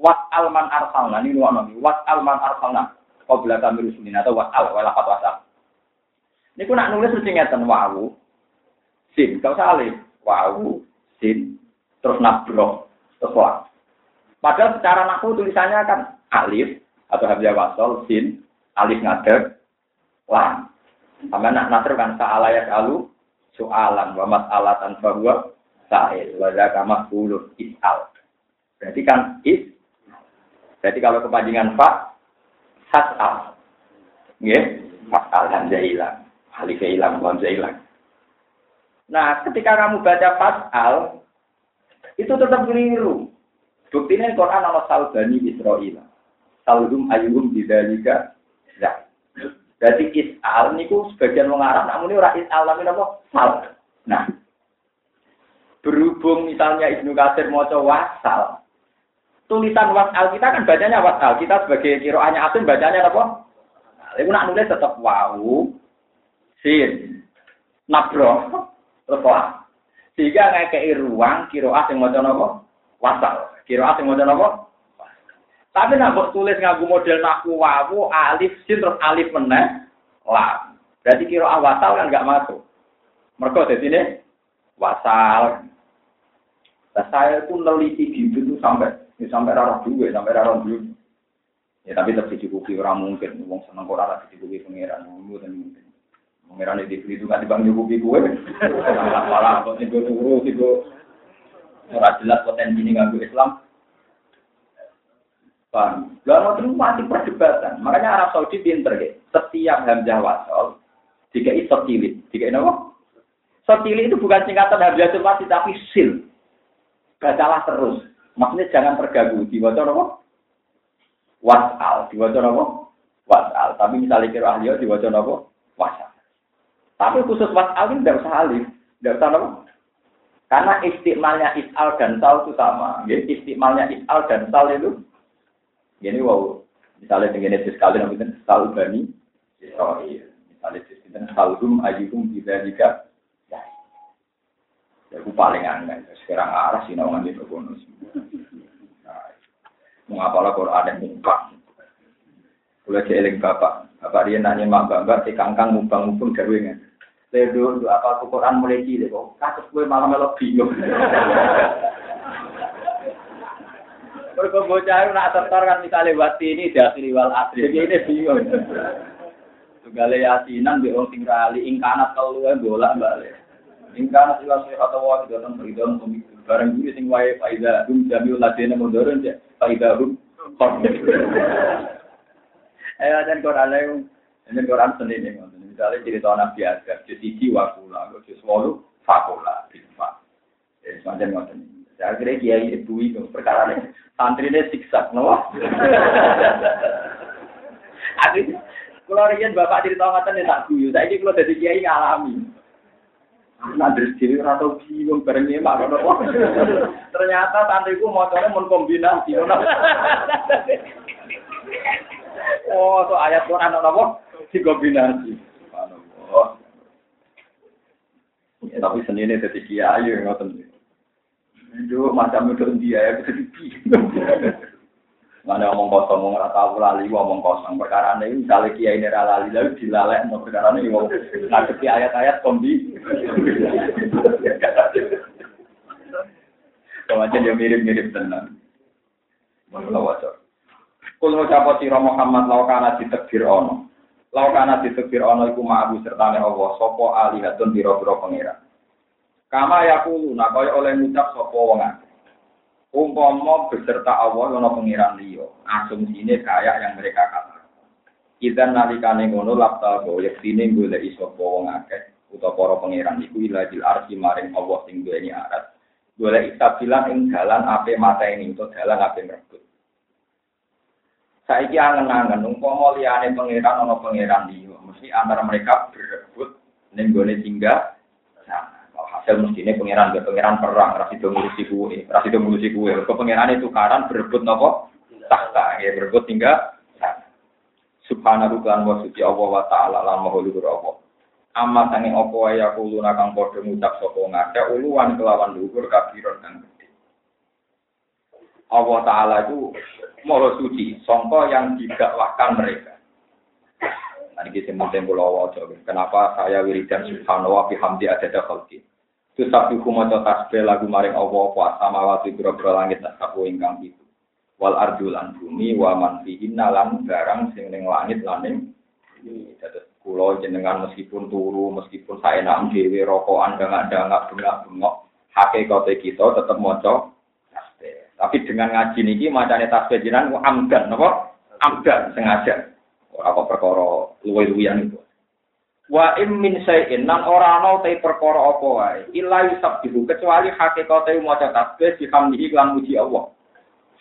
wat alman arsalna ini luar nabi wat alman arsalna kau bila kami rusulin atau wat al walakat wasal. Ini aku nak nulis mesti ngeten wawu sin kau salih wawu sin terus nabro terus wah. Padahal secara naku tulisannya kan alif atau hamzah wasol sin alif ngadeg lam. Sama nak nasr kan sa'ala ya alu soalan wa mas'alatan bahwa sa'il wa zaka maf'ulun is'al. Berarti kan is Berarti kalau kepanjangan fa has'al. Nggih, mas'al hamzah hilang. Alif hilang, hamzah hilang. Nah, ketika kamu baca fas'al itu tetap keliru. Buktinya Quran Allah salbani Israel. Salhum ayuhum bidalika Ya. Jadi is'al niku sebagian wong Arab namun ora is'al tapi apa? Sal. Nah. Berhubung misalnya Ibnu Katsir maca wasal. Tulisan wasal kita kan bacanya wasal. Kita sebagai kiroahnya asin bacanya apa? Iku nak nulis tetap wau sin nabro terus Sehingga ngekei ruang kiroah yang maca napa? Wasal. Kiroah yang maca napa? Tapi nak buat tulis ngaku model naku wawu alif sin terus alif meneh lam. Berarti kira awasal kan nggak masuk. Mereka di sini wasal. Nah, saya itu neliti gitu tuh sampai ya, sampai rara dua, sampai rara dulu. Ya tapi tetap dicukupi orang mungkin, wong seneng kok rara dicukupi pangeran, dulu dan mungkin. Pangeran itu itu kan dibang cukupi gue. Malah kok tiga turu, tiga ora jelas potensi ini nganggu Islam. Paham? Lalu itu masih perdebatan. Makanya Arab Saudi pinter ya. Setiap hamzah wasol, jika itu sotilit. Jika ini apa? Sotilit itu bukan singkatan hamzah mati tapi sil. Bacalah terus. Maksudnya jangan terganggu. Diwaca apa? Wasal. Diwaca apa? Wasal. Tapi misalnya kira ahli diwaca apa? Wasal. Tapi khusus wasal ini tidak usah alif. Tidak usah apa? Karena istimalnya isal dan sal itu sama. Jadi istimalnya isal dan sal itu ini wow, misalnya dengan sekali nabi kan selalu bani Israel. Misalnya dengan salhum ayyuhum tidak jika ya. Ya, aku paling aneh. Sekarang arah sih nawangan itu bonus. Nah, mengapalah Quran yang mumpang. Kulo eling bapak. Bapak dia nanya mak bapak si kangkang mumpang mumpung garwengan. Ledo apa Quran mulai cilik kok kasus gue malah melok bingung. Mergo bocah nak setor kan misalnya wati ini dakhili wal asri. Ini bingung. Tugale yasinan be wong sing rali ing kanat telu bola balik. Ing kanat ila sehat wa dalam beridon pemikir. Barang ini sing wae faida dum jamil ladene modern ya. Faida dum. Eh dan Quran ayo ini Quran sendiri nih, misalnya cerita Nabi Adam, jadi jiwa kula, jadi selalu fakola, bilfa. Ya, semacam ngoten. Saya kira kiai ibu itu perkara ini santri ini siksa, no? Aduh, kalau rian bapak cerita ngatan ya tak guyu, saya ini kalau jadi kiai ngalami. Nanti sendiri atau bingung bareng ini mak Ternyata santriku motornya mau kombinasi. oh, so ayat Quran apa? Dikombinasi. Oh. Ya, tapi sendiri jadi kiai ngoten. Itu macam itu dia ya bisa bingung. Mana omong kosong, omong rata tahu lali, omong kosong. Perkara ini misalnya kiai ini lali, lalu dilalek, mau perkara ini mau ngadepi ayat-ayat kombi. Kemarin dia mirip-mirip tenang. Kalau wajar. Kalau ucap siro Muhammad laukana ditekbir ono. Laukana ditekbir ono iku ma'abu sertane Allah. Sopo alihatun biro-biro pengiran. Kama yaku nah kaya oleh ngucap sapa wong Umpama beserta Allah ana pengiran liya, asumsine kayak yang mereka katakan. Kita nalikane ngono lapta bahwa yektine golek iso wong akeh utawa para pangeran iku ilahil arsi maring Allah sing duweni arat. Golek bilang ing ape mata ini utawa dalan ape merebut. Saiki angen-angen umpama liyane pangeran ana pangeran liya, mesti antara mereka berebut ning gone tinggal. Hasil mestine pangeran be pangeran perang, ra sido ngurusi kuwe, ra sido ngurusi kuwe. Kok pangerane tukaran berebut napa? Tahta, ya berebut tinggal Subhanahu wa suci Allah wa ta'ala lan maha Allah. Amma sange apa wae aku luna kang padha ngucap sapa ngake uluan kelawan luhur kabiron kang gede. Allah taala itu maha suci sangka yang didakwahkan mereka. Nah, ini semua tempul Allah Kenapa saya wiridan subhanahu wa bihamdi adada khalqi. Itu sabi kumaca tasbih lagu maring Allah apa samawati biro-biro langit nasabu ingkang itu wal ardu lan bumi wa man fihinna barang sing ning langit lan ning dados kula jenengan meskipun turu meskipun saenak dhewe rokokan dangak-dangak bengak-bengok hakikate kita tetep maca tasbih. Tapi dengan ngaji niki macane tasbih jenengan amdan napa? Amdan sengaja. Ora kok perkara luwe-luwian itu wa im min sayin nan ora ana te perkara apa wae illa yusabbihu kecuali hakikate maca tasbih dihamdihi lan muji Allah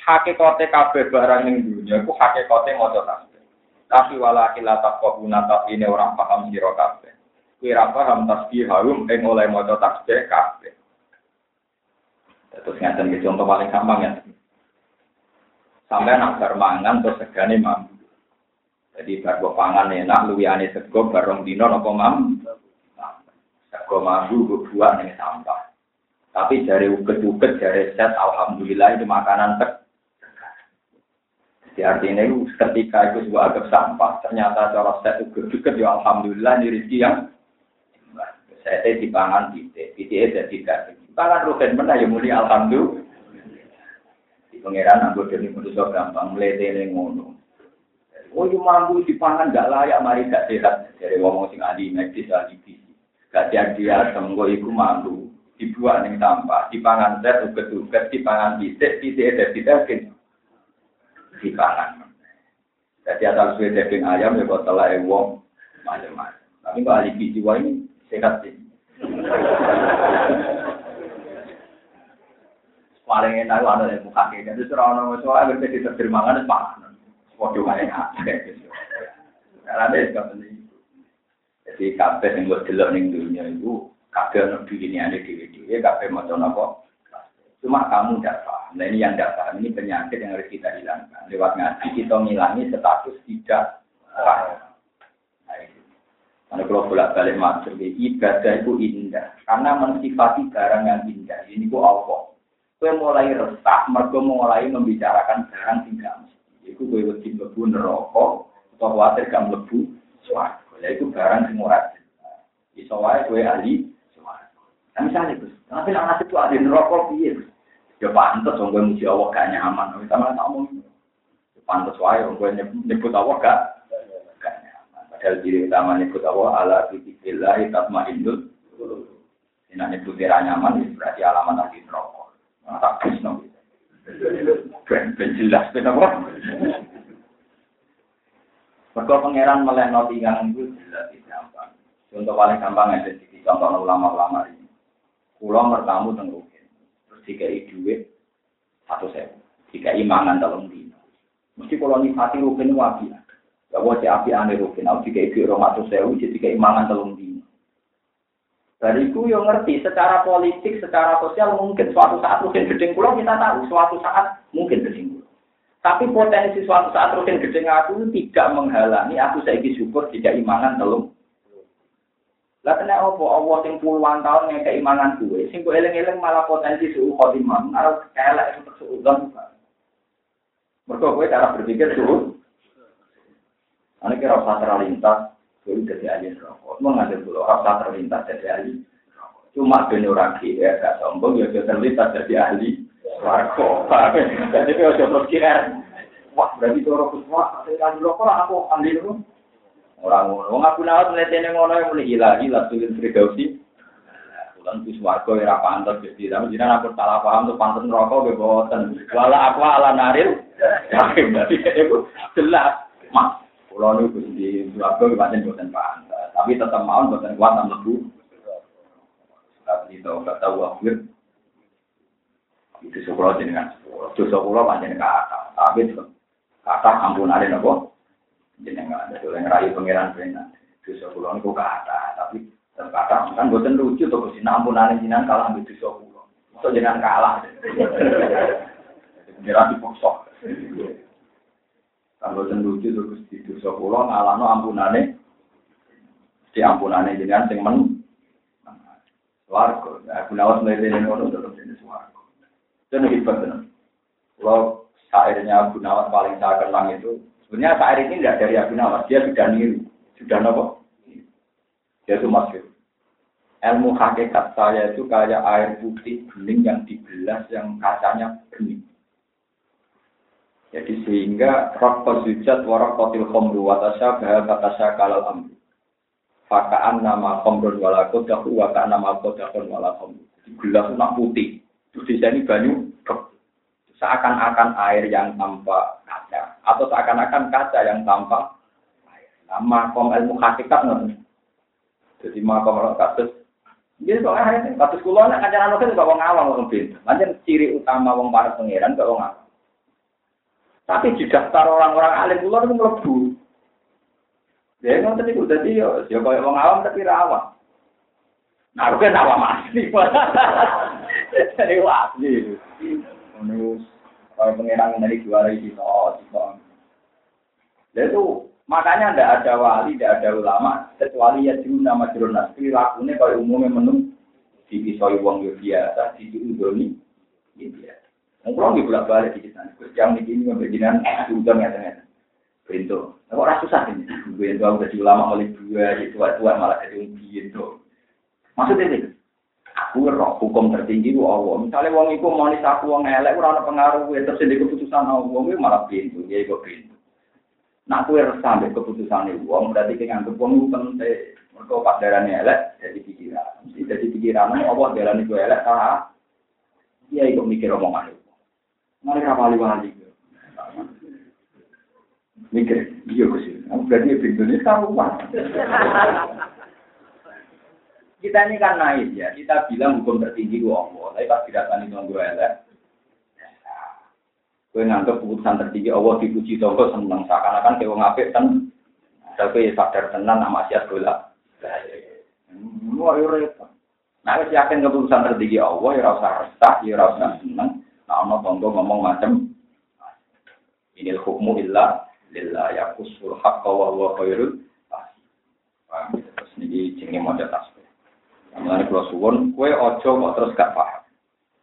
hakikate kabeh barang ning dunya iku hakikate maca tasbih. Tapi walakin la taqabuna ini orang paham sira kabeh. Kuwi ora paham tasbih harum ing oleh maca tasbih kabeh. Terus ngaten iki contoh paling gampang ya. Sampai nak mangan terus segane mampu. Jadi bar pangan enak luwihane sego bareng dino napa mam. Sego mampu buah ning sampah. Tapi dari uget-uget dari set alhamdulillah itu makanan tek jadi artinya itu ketika itu sebuah agak sampah, ternyata cara set juga ya alhamdulillah ini rezeki yang saya di pangan titik, titik jadi tidak. Pangan rugen mana ya muli alhamdulillah. Di pangeran anggota ini manusia gampang melete ngono. Oh, yang mampu di pangan gak layak, mari gak sehat. Dari ngomong sing ahli medis, ahli gizi. Gak dia tenggo iku mampu. Dibuat ning sampah, di pangan set, uget-uget, di pangan titik, titik ada tidak di kanan. Jadi asal suwe daging ayam ya kok telah wong macam-macam. Tapi kalau ahli gizi ini sehat sih. Paling enak ada yang muka kita. Itu orang orang soalnya berarti diterima kan pangan. Waduh kayak ada. Karena ada yang penting. Jadi kafe yang buat delok ning dunia itu kafe yang ini ada video. Kafe macam apa? Cuma kamu tidak paham. Nah ini yang tidak paham, ini penyakit yang harus kita hilangkan. Lewat ngaji kita ngilangi status tidak paham. Nah, kalau bolak balik maksud ibadah itu indah karena mensifati barang yang indah. Ini ku Allah. Kue mulai resah, mereka mulai membicarakan barang tidak mesti. Itu kue wajib lebu neraka atau khawatir gak lebu suaraku. Itu barang semua murah. Iso wae kue ahli suaraku. Nah misalnya, tapi anak itu ahli neraka piye? Ya pantas wong gue muji Allah gak nyaman. Kita malah tak omong. Ya pantas wae wong gue nyebut Allah gak gak nyaman. Padahal diri utama nyebut Allah ala dzikrillah tatmainnul Ini nyebut kira nyaman ya berarti alamat ahli neraka. Nah, tak bisno. Ben ben jelas ben apa? Mereka pangeran melehno tinggal itu jelas gampang. Contoh paling gampang ada di contoh ulama-ulama ini. Pulau bertamu tengok dikai duit satu sewu, dikai mangan dalam dino. Mesti kalau nikmati rugen wabi. Ya wajib api aneh rugen, aku dikai duit rong satu sewu, jadi dikai mangan dalam dino. Dari itu yang ngerti secara politik, secara sosial mungkin suatu saat rugen gedeng pulau kita tahu suatu saat mungkin gedeng Tapi potensi suatu saat rugen gedeng aku tidak menghalangi aku saya syukur tidak imangan dalam lah kena apa? Allah sing puluhan tahun yang keimanan gue, sing gue eleng-eleng malah potensi suhu khotimah, harus kelek untuk suhu dan Mereka gue cara berpikir suhu. Ane kira rasa terlintas, gue jadi ahli rokok. Mau ngambil dulu rasa terlintas jadi ahli. Cuma bener lagi ya, gak sombong ya terlintas jadi ahli. Warko, jadi gue coba kira, wah berarti orang saya ahli rokok aku ahli rokok. Orang ngono, wong aku nawat netene ngono yang mulai hilang hilang tulin Firdausi. Bulan kus warga era pantas jadi, tapi jinak aku salah paham tuh pantas rokok gue boten. Wala aku ala naril, yakin berarti itu jelas. Mas, Pulau niku di Surabaya pancen boten pantas, tapi tetap mau boten kuat nang lebu. Tapi itu tahu akhir. Itu sekolah jenengan. Dosa sekolah pancen kata, tapi kata ampunane napa? Jenengan ada yang rayu pangeran benar. Dosa sekolah niku kata, tapi kata kan boten lucu to Gusti ampunane jenengan kalah dosa kula. Mosok jenengan kalah. Jenengan dipaksa. Kalau ten lucu terus di dosa kula ngalahno ampunane di ampunane jenengan sing men warga. Aku nawas mlete ngono terus ini swarga. Itu hebat tenan. Kalau syairnya Abu Nawas paling saya kenang itu sebenarnya syair ini tidak dari Abu Nawas, dia sudah niru, sudah nopo. Dia itu masyhur. Ilmu hakikat saya itu kayak air putih bening yang dibelas yang kacanya bening. Jadi sehingga rok sujud warok kotil khomru watasya bahwa batasya kalal amru. Fakaan nama khomrun wala kodahu wakaan nama kodahun wala khomru. Gelas nak putih. Terus di sini banyu seakan-akan air yang tanpa kaca atau seakan-akan kaca yang tanpa air. Nah, makom ilmu hakikat nih. Jadi makom orang kasus. Jadi soalnya hari ini kasus kulo nak kajian anak itu gak ngawang orang pintar. Lanjut ciri utama wong para pangeran gak ngawang. Tapi di daftar orang-orang alim kula itu mlebu. Ya ngoten niku dadi yo ya koyo wong awam tapi ra awam. Nah, kan awam asli. Jadi asli. Ngono kalau pengiran dari juara itu, oh, itu. makanya tidak ada wali, tidak ada ulama, kecuali ya dulu nama jurnas. Perilakunya kalau umumnya menung di pisau uang biasa, di ya biasa. Mungkin nggak bolak balik di sana. Yang di sini beginian sudah nggak ada. Pintu. Kok rasa susah ini? Pintu aku jadi ulama oleh dua, di tua-tua malah jadi pintu. Maksudnya ini, aku roh hukum tertinggi ku Allah. Misalnya wong iku mau aku wong elek ora ana pengaruh terus di keputusan Allah malah pintu, ya iku pintu. Nah aku sampai keputusan itu, wong berarti kayak nganggep wong itu penting. Mereka pas darahnya elek, jadi pikiran. Jadi pikiran, Allah darah itu elek, salah. Iya, ikut mikir omongan itu. Mereka paling wali. Mikir, iya sih. Aku berarti pintu ini karuan. Kita ini kan naik ya, kita bilang hukum tertinggi gua Allah, tapi pas didatangi tuan gue elek, gue nganggap keputusan tertinggi Allah dipuji tonggo seneng seakan-akan kayak wong apik kan, tapi sadar tenan nama siat bola. Wah, repot. Nah, yakin keputusan tertinggi Allah, ya rasa resah, ya rasa seneng, Nah, tonggo ngomong macam ini hukmu illa lillah ya kusul haqqa wa huwa khairul Paham ya? Terus ini jenenge maca tasbih. Mulane kula suwun kowe aja kok terus gak paham.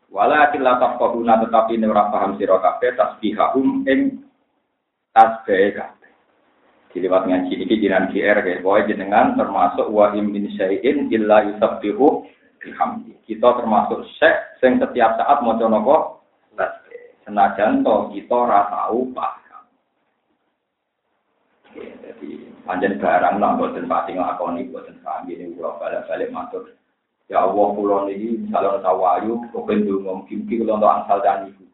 Walakin la tafqahuna tetapi nek ora paham sira kabeh tasbihahum ing tasbih kabeh. Diliwat ngaji iki jinan GR kayak boy jenengan termasuk wa min syai'in illa yusabbihu bihamdi. Kita termasuk syekh sing setiap saat maca napa Senajan to kita ora tahu paham. Jadi panjang barang lah buatan pati ngelakoni buatan sami ini pulau balik-balik matur. Ya Allah pulau ini misalnya tawayu, kepen dungo mungkin kalau untuk angsal dan ibu.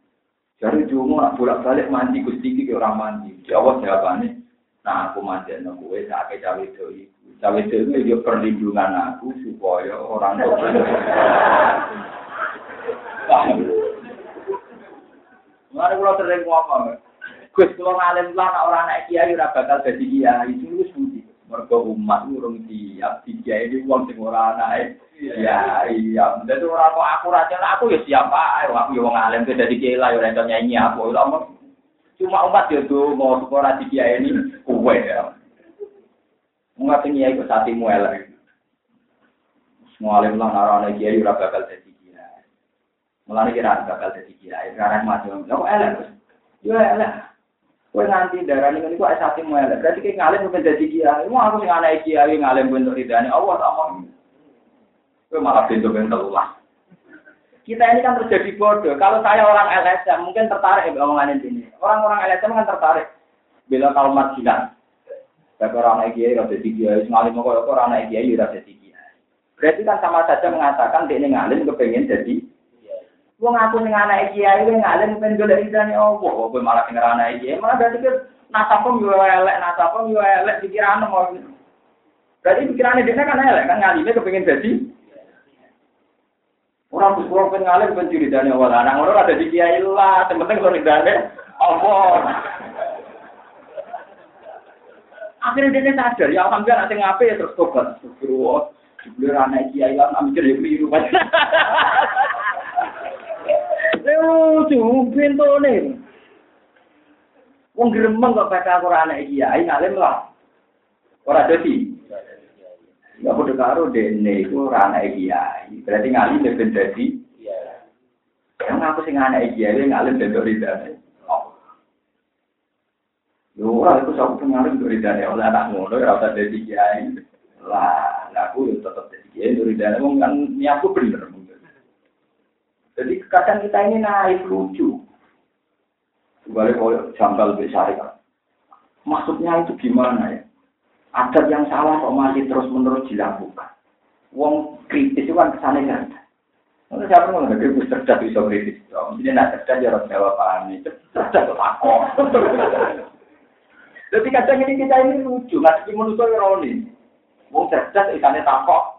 Jadi dungo nak bolak balik mandi gusti ki orang mandi. Ya Allah jawabannya, nah aku mandi no gue sakit cawe itu ibu. Cawe itu itu perlindungan aku supaya orang tua. Mulane kula sering ngomong, Gus kula ngalim lah nek ora anak kiai ora bakal dadi kiai. Itu wis budi. Mergo umat urung siap kiai iki wong sing ora anake. Ya iya, dadi ora kok aku ra aku ya siap ae. Aku ya wong alim dadi kiai lah ya ora nyanyi aku. Cuma umat ya tuh mau sekolah di kiai ini kuwe ya. Mengapa kiai kok satimu elek. Semua alim lah narane kiai ora bakal dadi Mulane kira bakal jadi kiai, sekarang mati. Lah kok elek, Gus? Yo elek. Kowe nganti darani ngene kok esate mu elek. Berarti ki ngalim bukan jadi kiai. Mau aku sing anak kiai ngalim bentuk ridane Allah tak mau. Kowe malah pintu bentuk Allah. Kita ini kan terjadi bodoh. Kalau saya orang LSM mungkin tertarik ya omongan ini. Orang-orang LSM kan tertarik. Bila kalau marginal. Tapi orang kiai, rasa jadi kiai. Ngalim kok orang anak kiai, rasa jadi kiai. Berarti kan sama saja mengatakan dia ngalim kepengen jadi Wong aku ning anak kiai kowe ngalim ben golek ridane Allah, kowe malah ning anak kiai, malah berarti ke nasabem yo elek, nasabem yo elek pikiran mau. Berarti pikirannya dia kan elek kan ngalime kepengin jadi. Orang bersuara pengen ngalim pengen curi dana awal anak orang ada di kiai lah, yang penting curi dana Allah. Akhirnya dia sadar, ya alhamdulillah nanti ngapain ya terus tobat. Astagfirullah, dibeli anak kiai lah, mikir ya keliru. Lucu, pintu nih. Wong gremeng kok baca Quran anak kiai ngalim lah. Ora dadi. Ya padha karo dene iku ora anak kiai. Berarti ngalim ben dadi. Yang aku sing anak kiai ngalim ben ridane. Yo ora iku sak ngalim ben ridane oleh anak ngono ora usah dadi kiai. Lah, aku yo tetep dadi kiai ridane wong kan niatku bener. Jadi kadang kita ini naik lucu. Balik kalau jambal besar Maksudnya itu gimana ya? Adat yang salah kok masih terus menerus dilakukan. Wong kritis itu kan kesannya ganda. Kalau siapa mau nggak kritis cerdas bisa kritis. Jadi nak cerdas ya harus jawab paham itu. Cerdas kok aku. Jadi kadang ini kita ini lucu, nggak sih menurut ironi. Wong cerdas ikannya takok,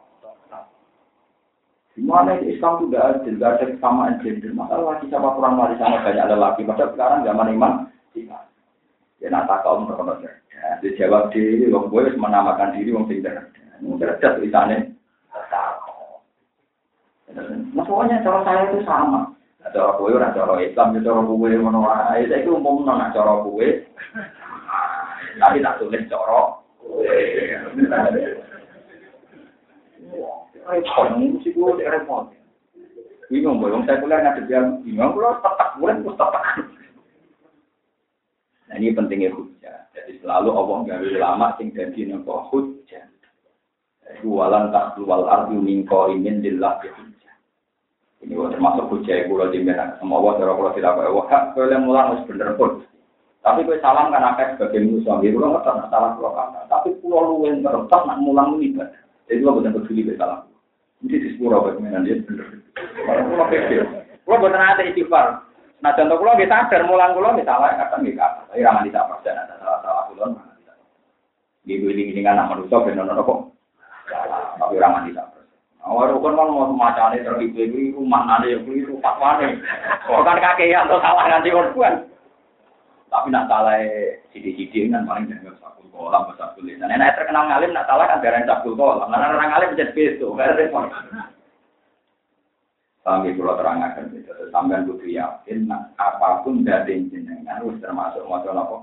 Gimana itu Islam tidak adil, tidak ada kesamaan gender. Masalah lagi sama kurang warisan banyak lelaki. Padahal sekarang zaman iman, tidak. Ya nak tak kaum terkenal cerdas. Dia jawab diri, wong gue menamakan diri wong sing cerdas. Wong cerdas tulisannya. Maksudnya cara saya itu sama. Nah, cara kue orang cara Islam, ya cara kue mana wae. Saya itu umum nona cara kue. Tapi tak tulis cara kue. Repot, mesti gue repot. Bingung, boy. Saya kuliah ngadep yang bingung, gue tetap, gue gue tetap. Nah ini pentingnya hujah. Jadi selalu Allah nggak lama sing jadi nopo hujah. Walan tak keluar arti mingko ingin dilak hujah. Ini termasuk hujah pulau di mana semua Allah cara pulau tidak kaya wah boleh mulang harus bener pun. Tapi gue salam kan akeh sebagai musuh, gue nggak pernah salah pulau kata. Tapi pulau lu yang terus nak mulang ini Jadi gue benar peduli salam. Ini di sepuluh bagaimana dia bener. Kalau kecil, pulau buat nanti istighfar. Nah contoh pulau kita sadar mulang pulau misalnya kadang nggak apa, tapi ramah tidak dan ada salah salah mana tidak. Ibu ini ini kan nama manusia benar benar kok. Tapi ramah tidak. Awal rukun kan mau semacam ini terhibu itu rumah nanti yang keliru fatwane. Oh kan kakean atau salah nanti korban. Tapi nak salah sidi-sidi kan paling jangan sakul kolam besar tulis. Dan enak terkenal ngalim nak salah kan darah sakul kolam. Karena orang ngalim menjadi beso, karena repot. Sampai kalau terangkan itu, sampai butuh yakin, nah, apa pun dari jenengan, harus termasuk masalah apa?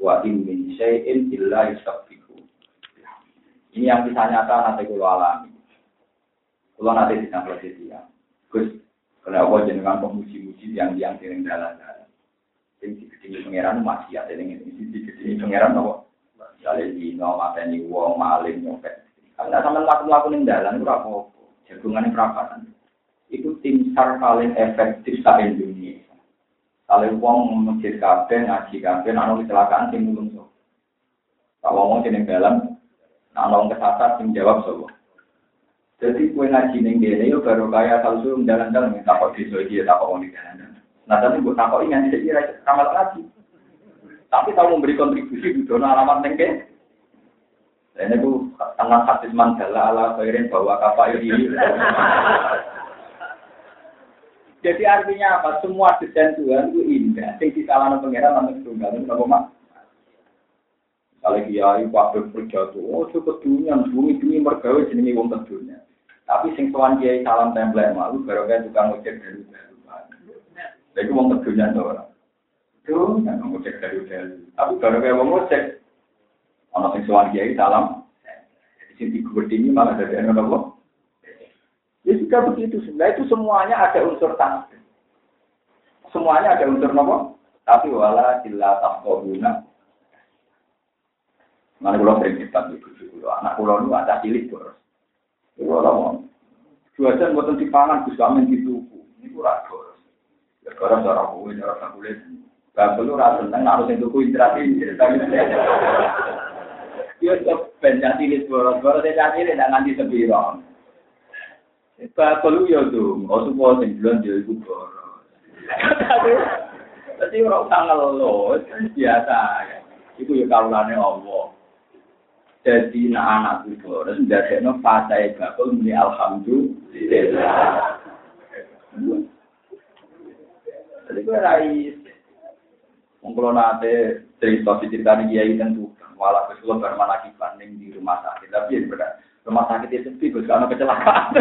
Wa min syai'in illa. Ini yang bisa nyata nanti kalau alami. Kalau nanti di posisi ya. Gus, kalau jenengan pemuji-muji yang yang sering dalam-dalam. Sing digedingi pangeran masih ada yang ini digedingi pangeran apa? Misalnya dino, mateni wong, maling, nyopet. Karena sama laku-laku ning dalan itu apa? Jagungan perapatan itu tim SAR paling efektif sa Indonesia. Kalau uang masjid kabeh ngaji kabeh nang kecelakaan sing mulung so. Kalau ngomong sing dalam nang wong kesasar sing jawab so. Jadi kue ngaji ning kene yo baru kaya kalau dalan-dalan minta kok desa iki tak kok di dalan. Nah tapi gue takut ini kira ramal ngaji. Tapi tahu memberi kontribusi di zona alamat ning kene. Dan itu tengah hadis mandala ala khairin bahwa kapal ini. Jadi artinya apa? Semua desain Tuhan itu indah. Sing disalahkan pengiran namun tunggal itu apa mak? Kalau kiai waktu berjatuh, oh cukup dunia, bumi bumi mergawe jenenge wong kedunya. Tapi sing tuan kiai salam template malu baru kan tukang ngecek dari dari. Jadi wong kedunya tuh orang. Tuh, yang ngecek dari dari. Tapi baru kayak wong ngecek, orang sing tuan kiai salam. Di sini ini malah dari anak Allah. Ya sudah begitu. Sebenarnya itu semuanya ada unsur takdir. Semuanya ada unsur nopo. Tapi wala sila guna. Mana kalau sering debat di bujuk anak pulau itu ada cilik boros. Itu orang dua jam buatan dipangan, bisa amin dituku. Ini kurang boros. Ya boros cara kue, cara kulit. Gak perlu rasa tentang harus yang tuku interaksi. Dia ben cilik boros, boros dia cilik tidak nganti sebirong. Bakul ya tuh, oh semua sing bulan dia iku boros. Tapi ora usah ngeluh, biasa ya. Iku ya kaulane Allah. Jadi nak anak itu harus no fase bakul muni alhamdulillah. Jadi gue rais. Mengkulo nate cerita cerita nih kiai tentu malah kesulo bermana kipan di rumah sakit tapi ya benar rumah sakit itu sepi gue karena kecelakaan.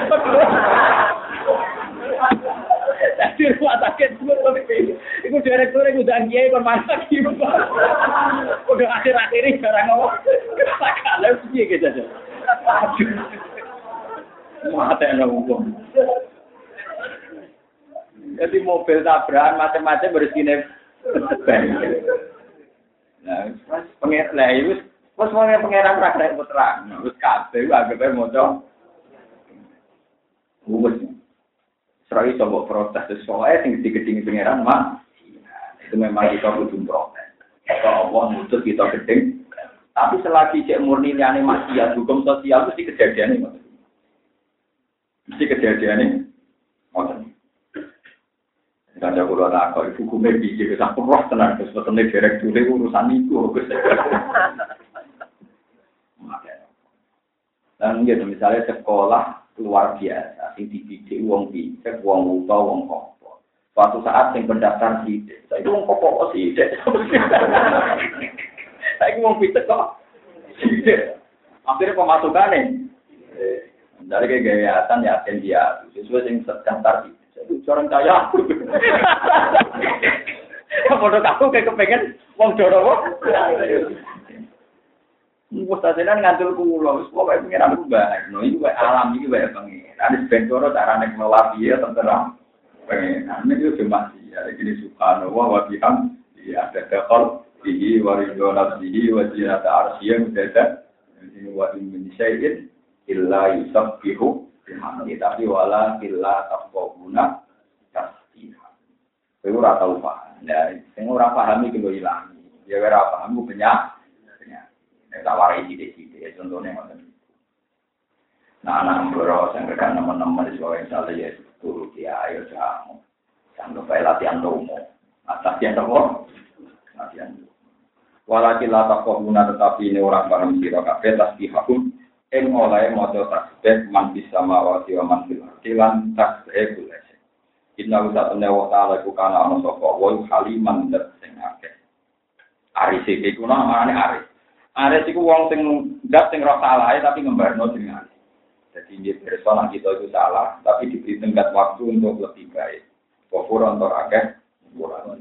Di rumah sakit semua tapi itu direktur itu udah kiai kon masak gitu. Udah akhir-akhir ini barang ngomong. Kalau sih gitu aja. Mata yang ngomong. Jadi mobil tabrakan macam-macam bersihnya. Nah, pengen lah itu Wes wong pangeran ra kena terang. Wis kabeh anggap ae maca. Wes. Serai coba protes soalnya sing digedingi pangeran mah. Itu memang kita kudu protes. Kalau Allah mutus kita gedeng. Tapi selagi cek murni liane maksiat hukum sosial mesti kejadian ini. Mesti kejadian ini. Aku lho tak kok hukumnya biji sak roh tenan terus petene direktur urusan iku. Dan gitu misalnya sekolah luar biasa, sing dididik wong bijak, wong uta, wong kopo. Suatu saat sing pendaftar sidik, saya itu wong kopo sidik. Saya wong bijak kok sidik. Akhirnya pemasukan nih. Dari kegiatan ya dia sesuai sing daftar sidik. Itu orang kaya. Bodoh kamu kayak kepengen wong jorowo. Mustazilan ngantul kulo, wis pokoke pengiran ku bae. No iki wae alam iki wae pengiran. Ada bentoro carane ngelola piye terserah. Pengiran iki cuma ya iki subhanallah wa biham ya ada dakal bihi wa ridho nafsihi wa zinata arsyih dada. Ini wa in min syai'in illa yusabbihu bihamdi tapi wala illa tafqahuna tasbihah. Kowe ora tau paham. Ya, sing ora paham iki lho ilang. Ya ora paham ku banyak tak warai sidik-sidik, ya contohnya ngoten. Nah, anak mboro sing rekan teman-teman di sekolah misalnya ya turut ya ayo jamu. Jangan lupa latihan lomo. Latihan apa? Latihan Walaki la guna tetapi ini orang paham sira kabeh tasbihahum ing oleh maca tasbih man bisa mawati wa man fil ardi lan tasbih kula. Inna usatune wa ta'ala ku kana ana sapa wa haliman dat sing akeh. Aris iki kuna namane aris. Ares itu wong sing nggak sing roh salah tapi ngembarno dengan Jadi dia personal kita itu salah, tapi diberi tenggat waktu untuk lebih baik. Kofur untuk akeh, kurang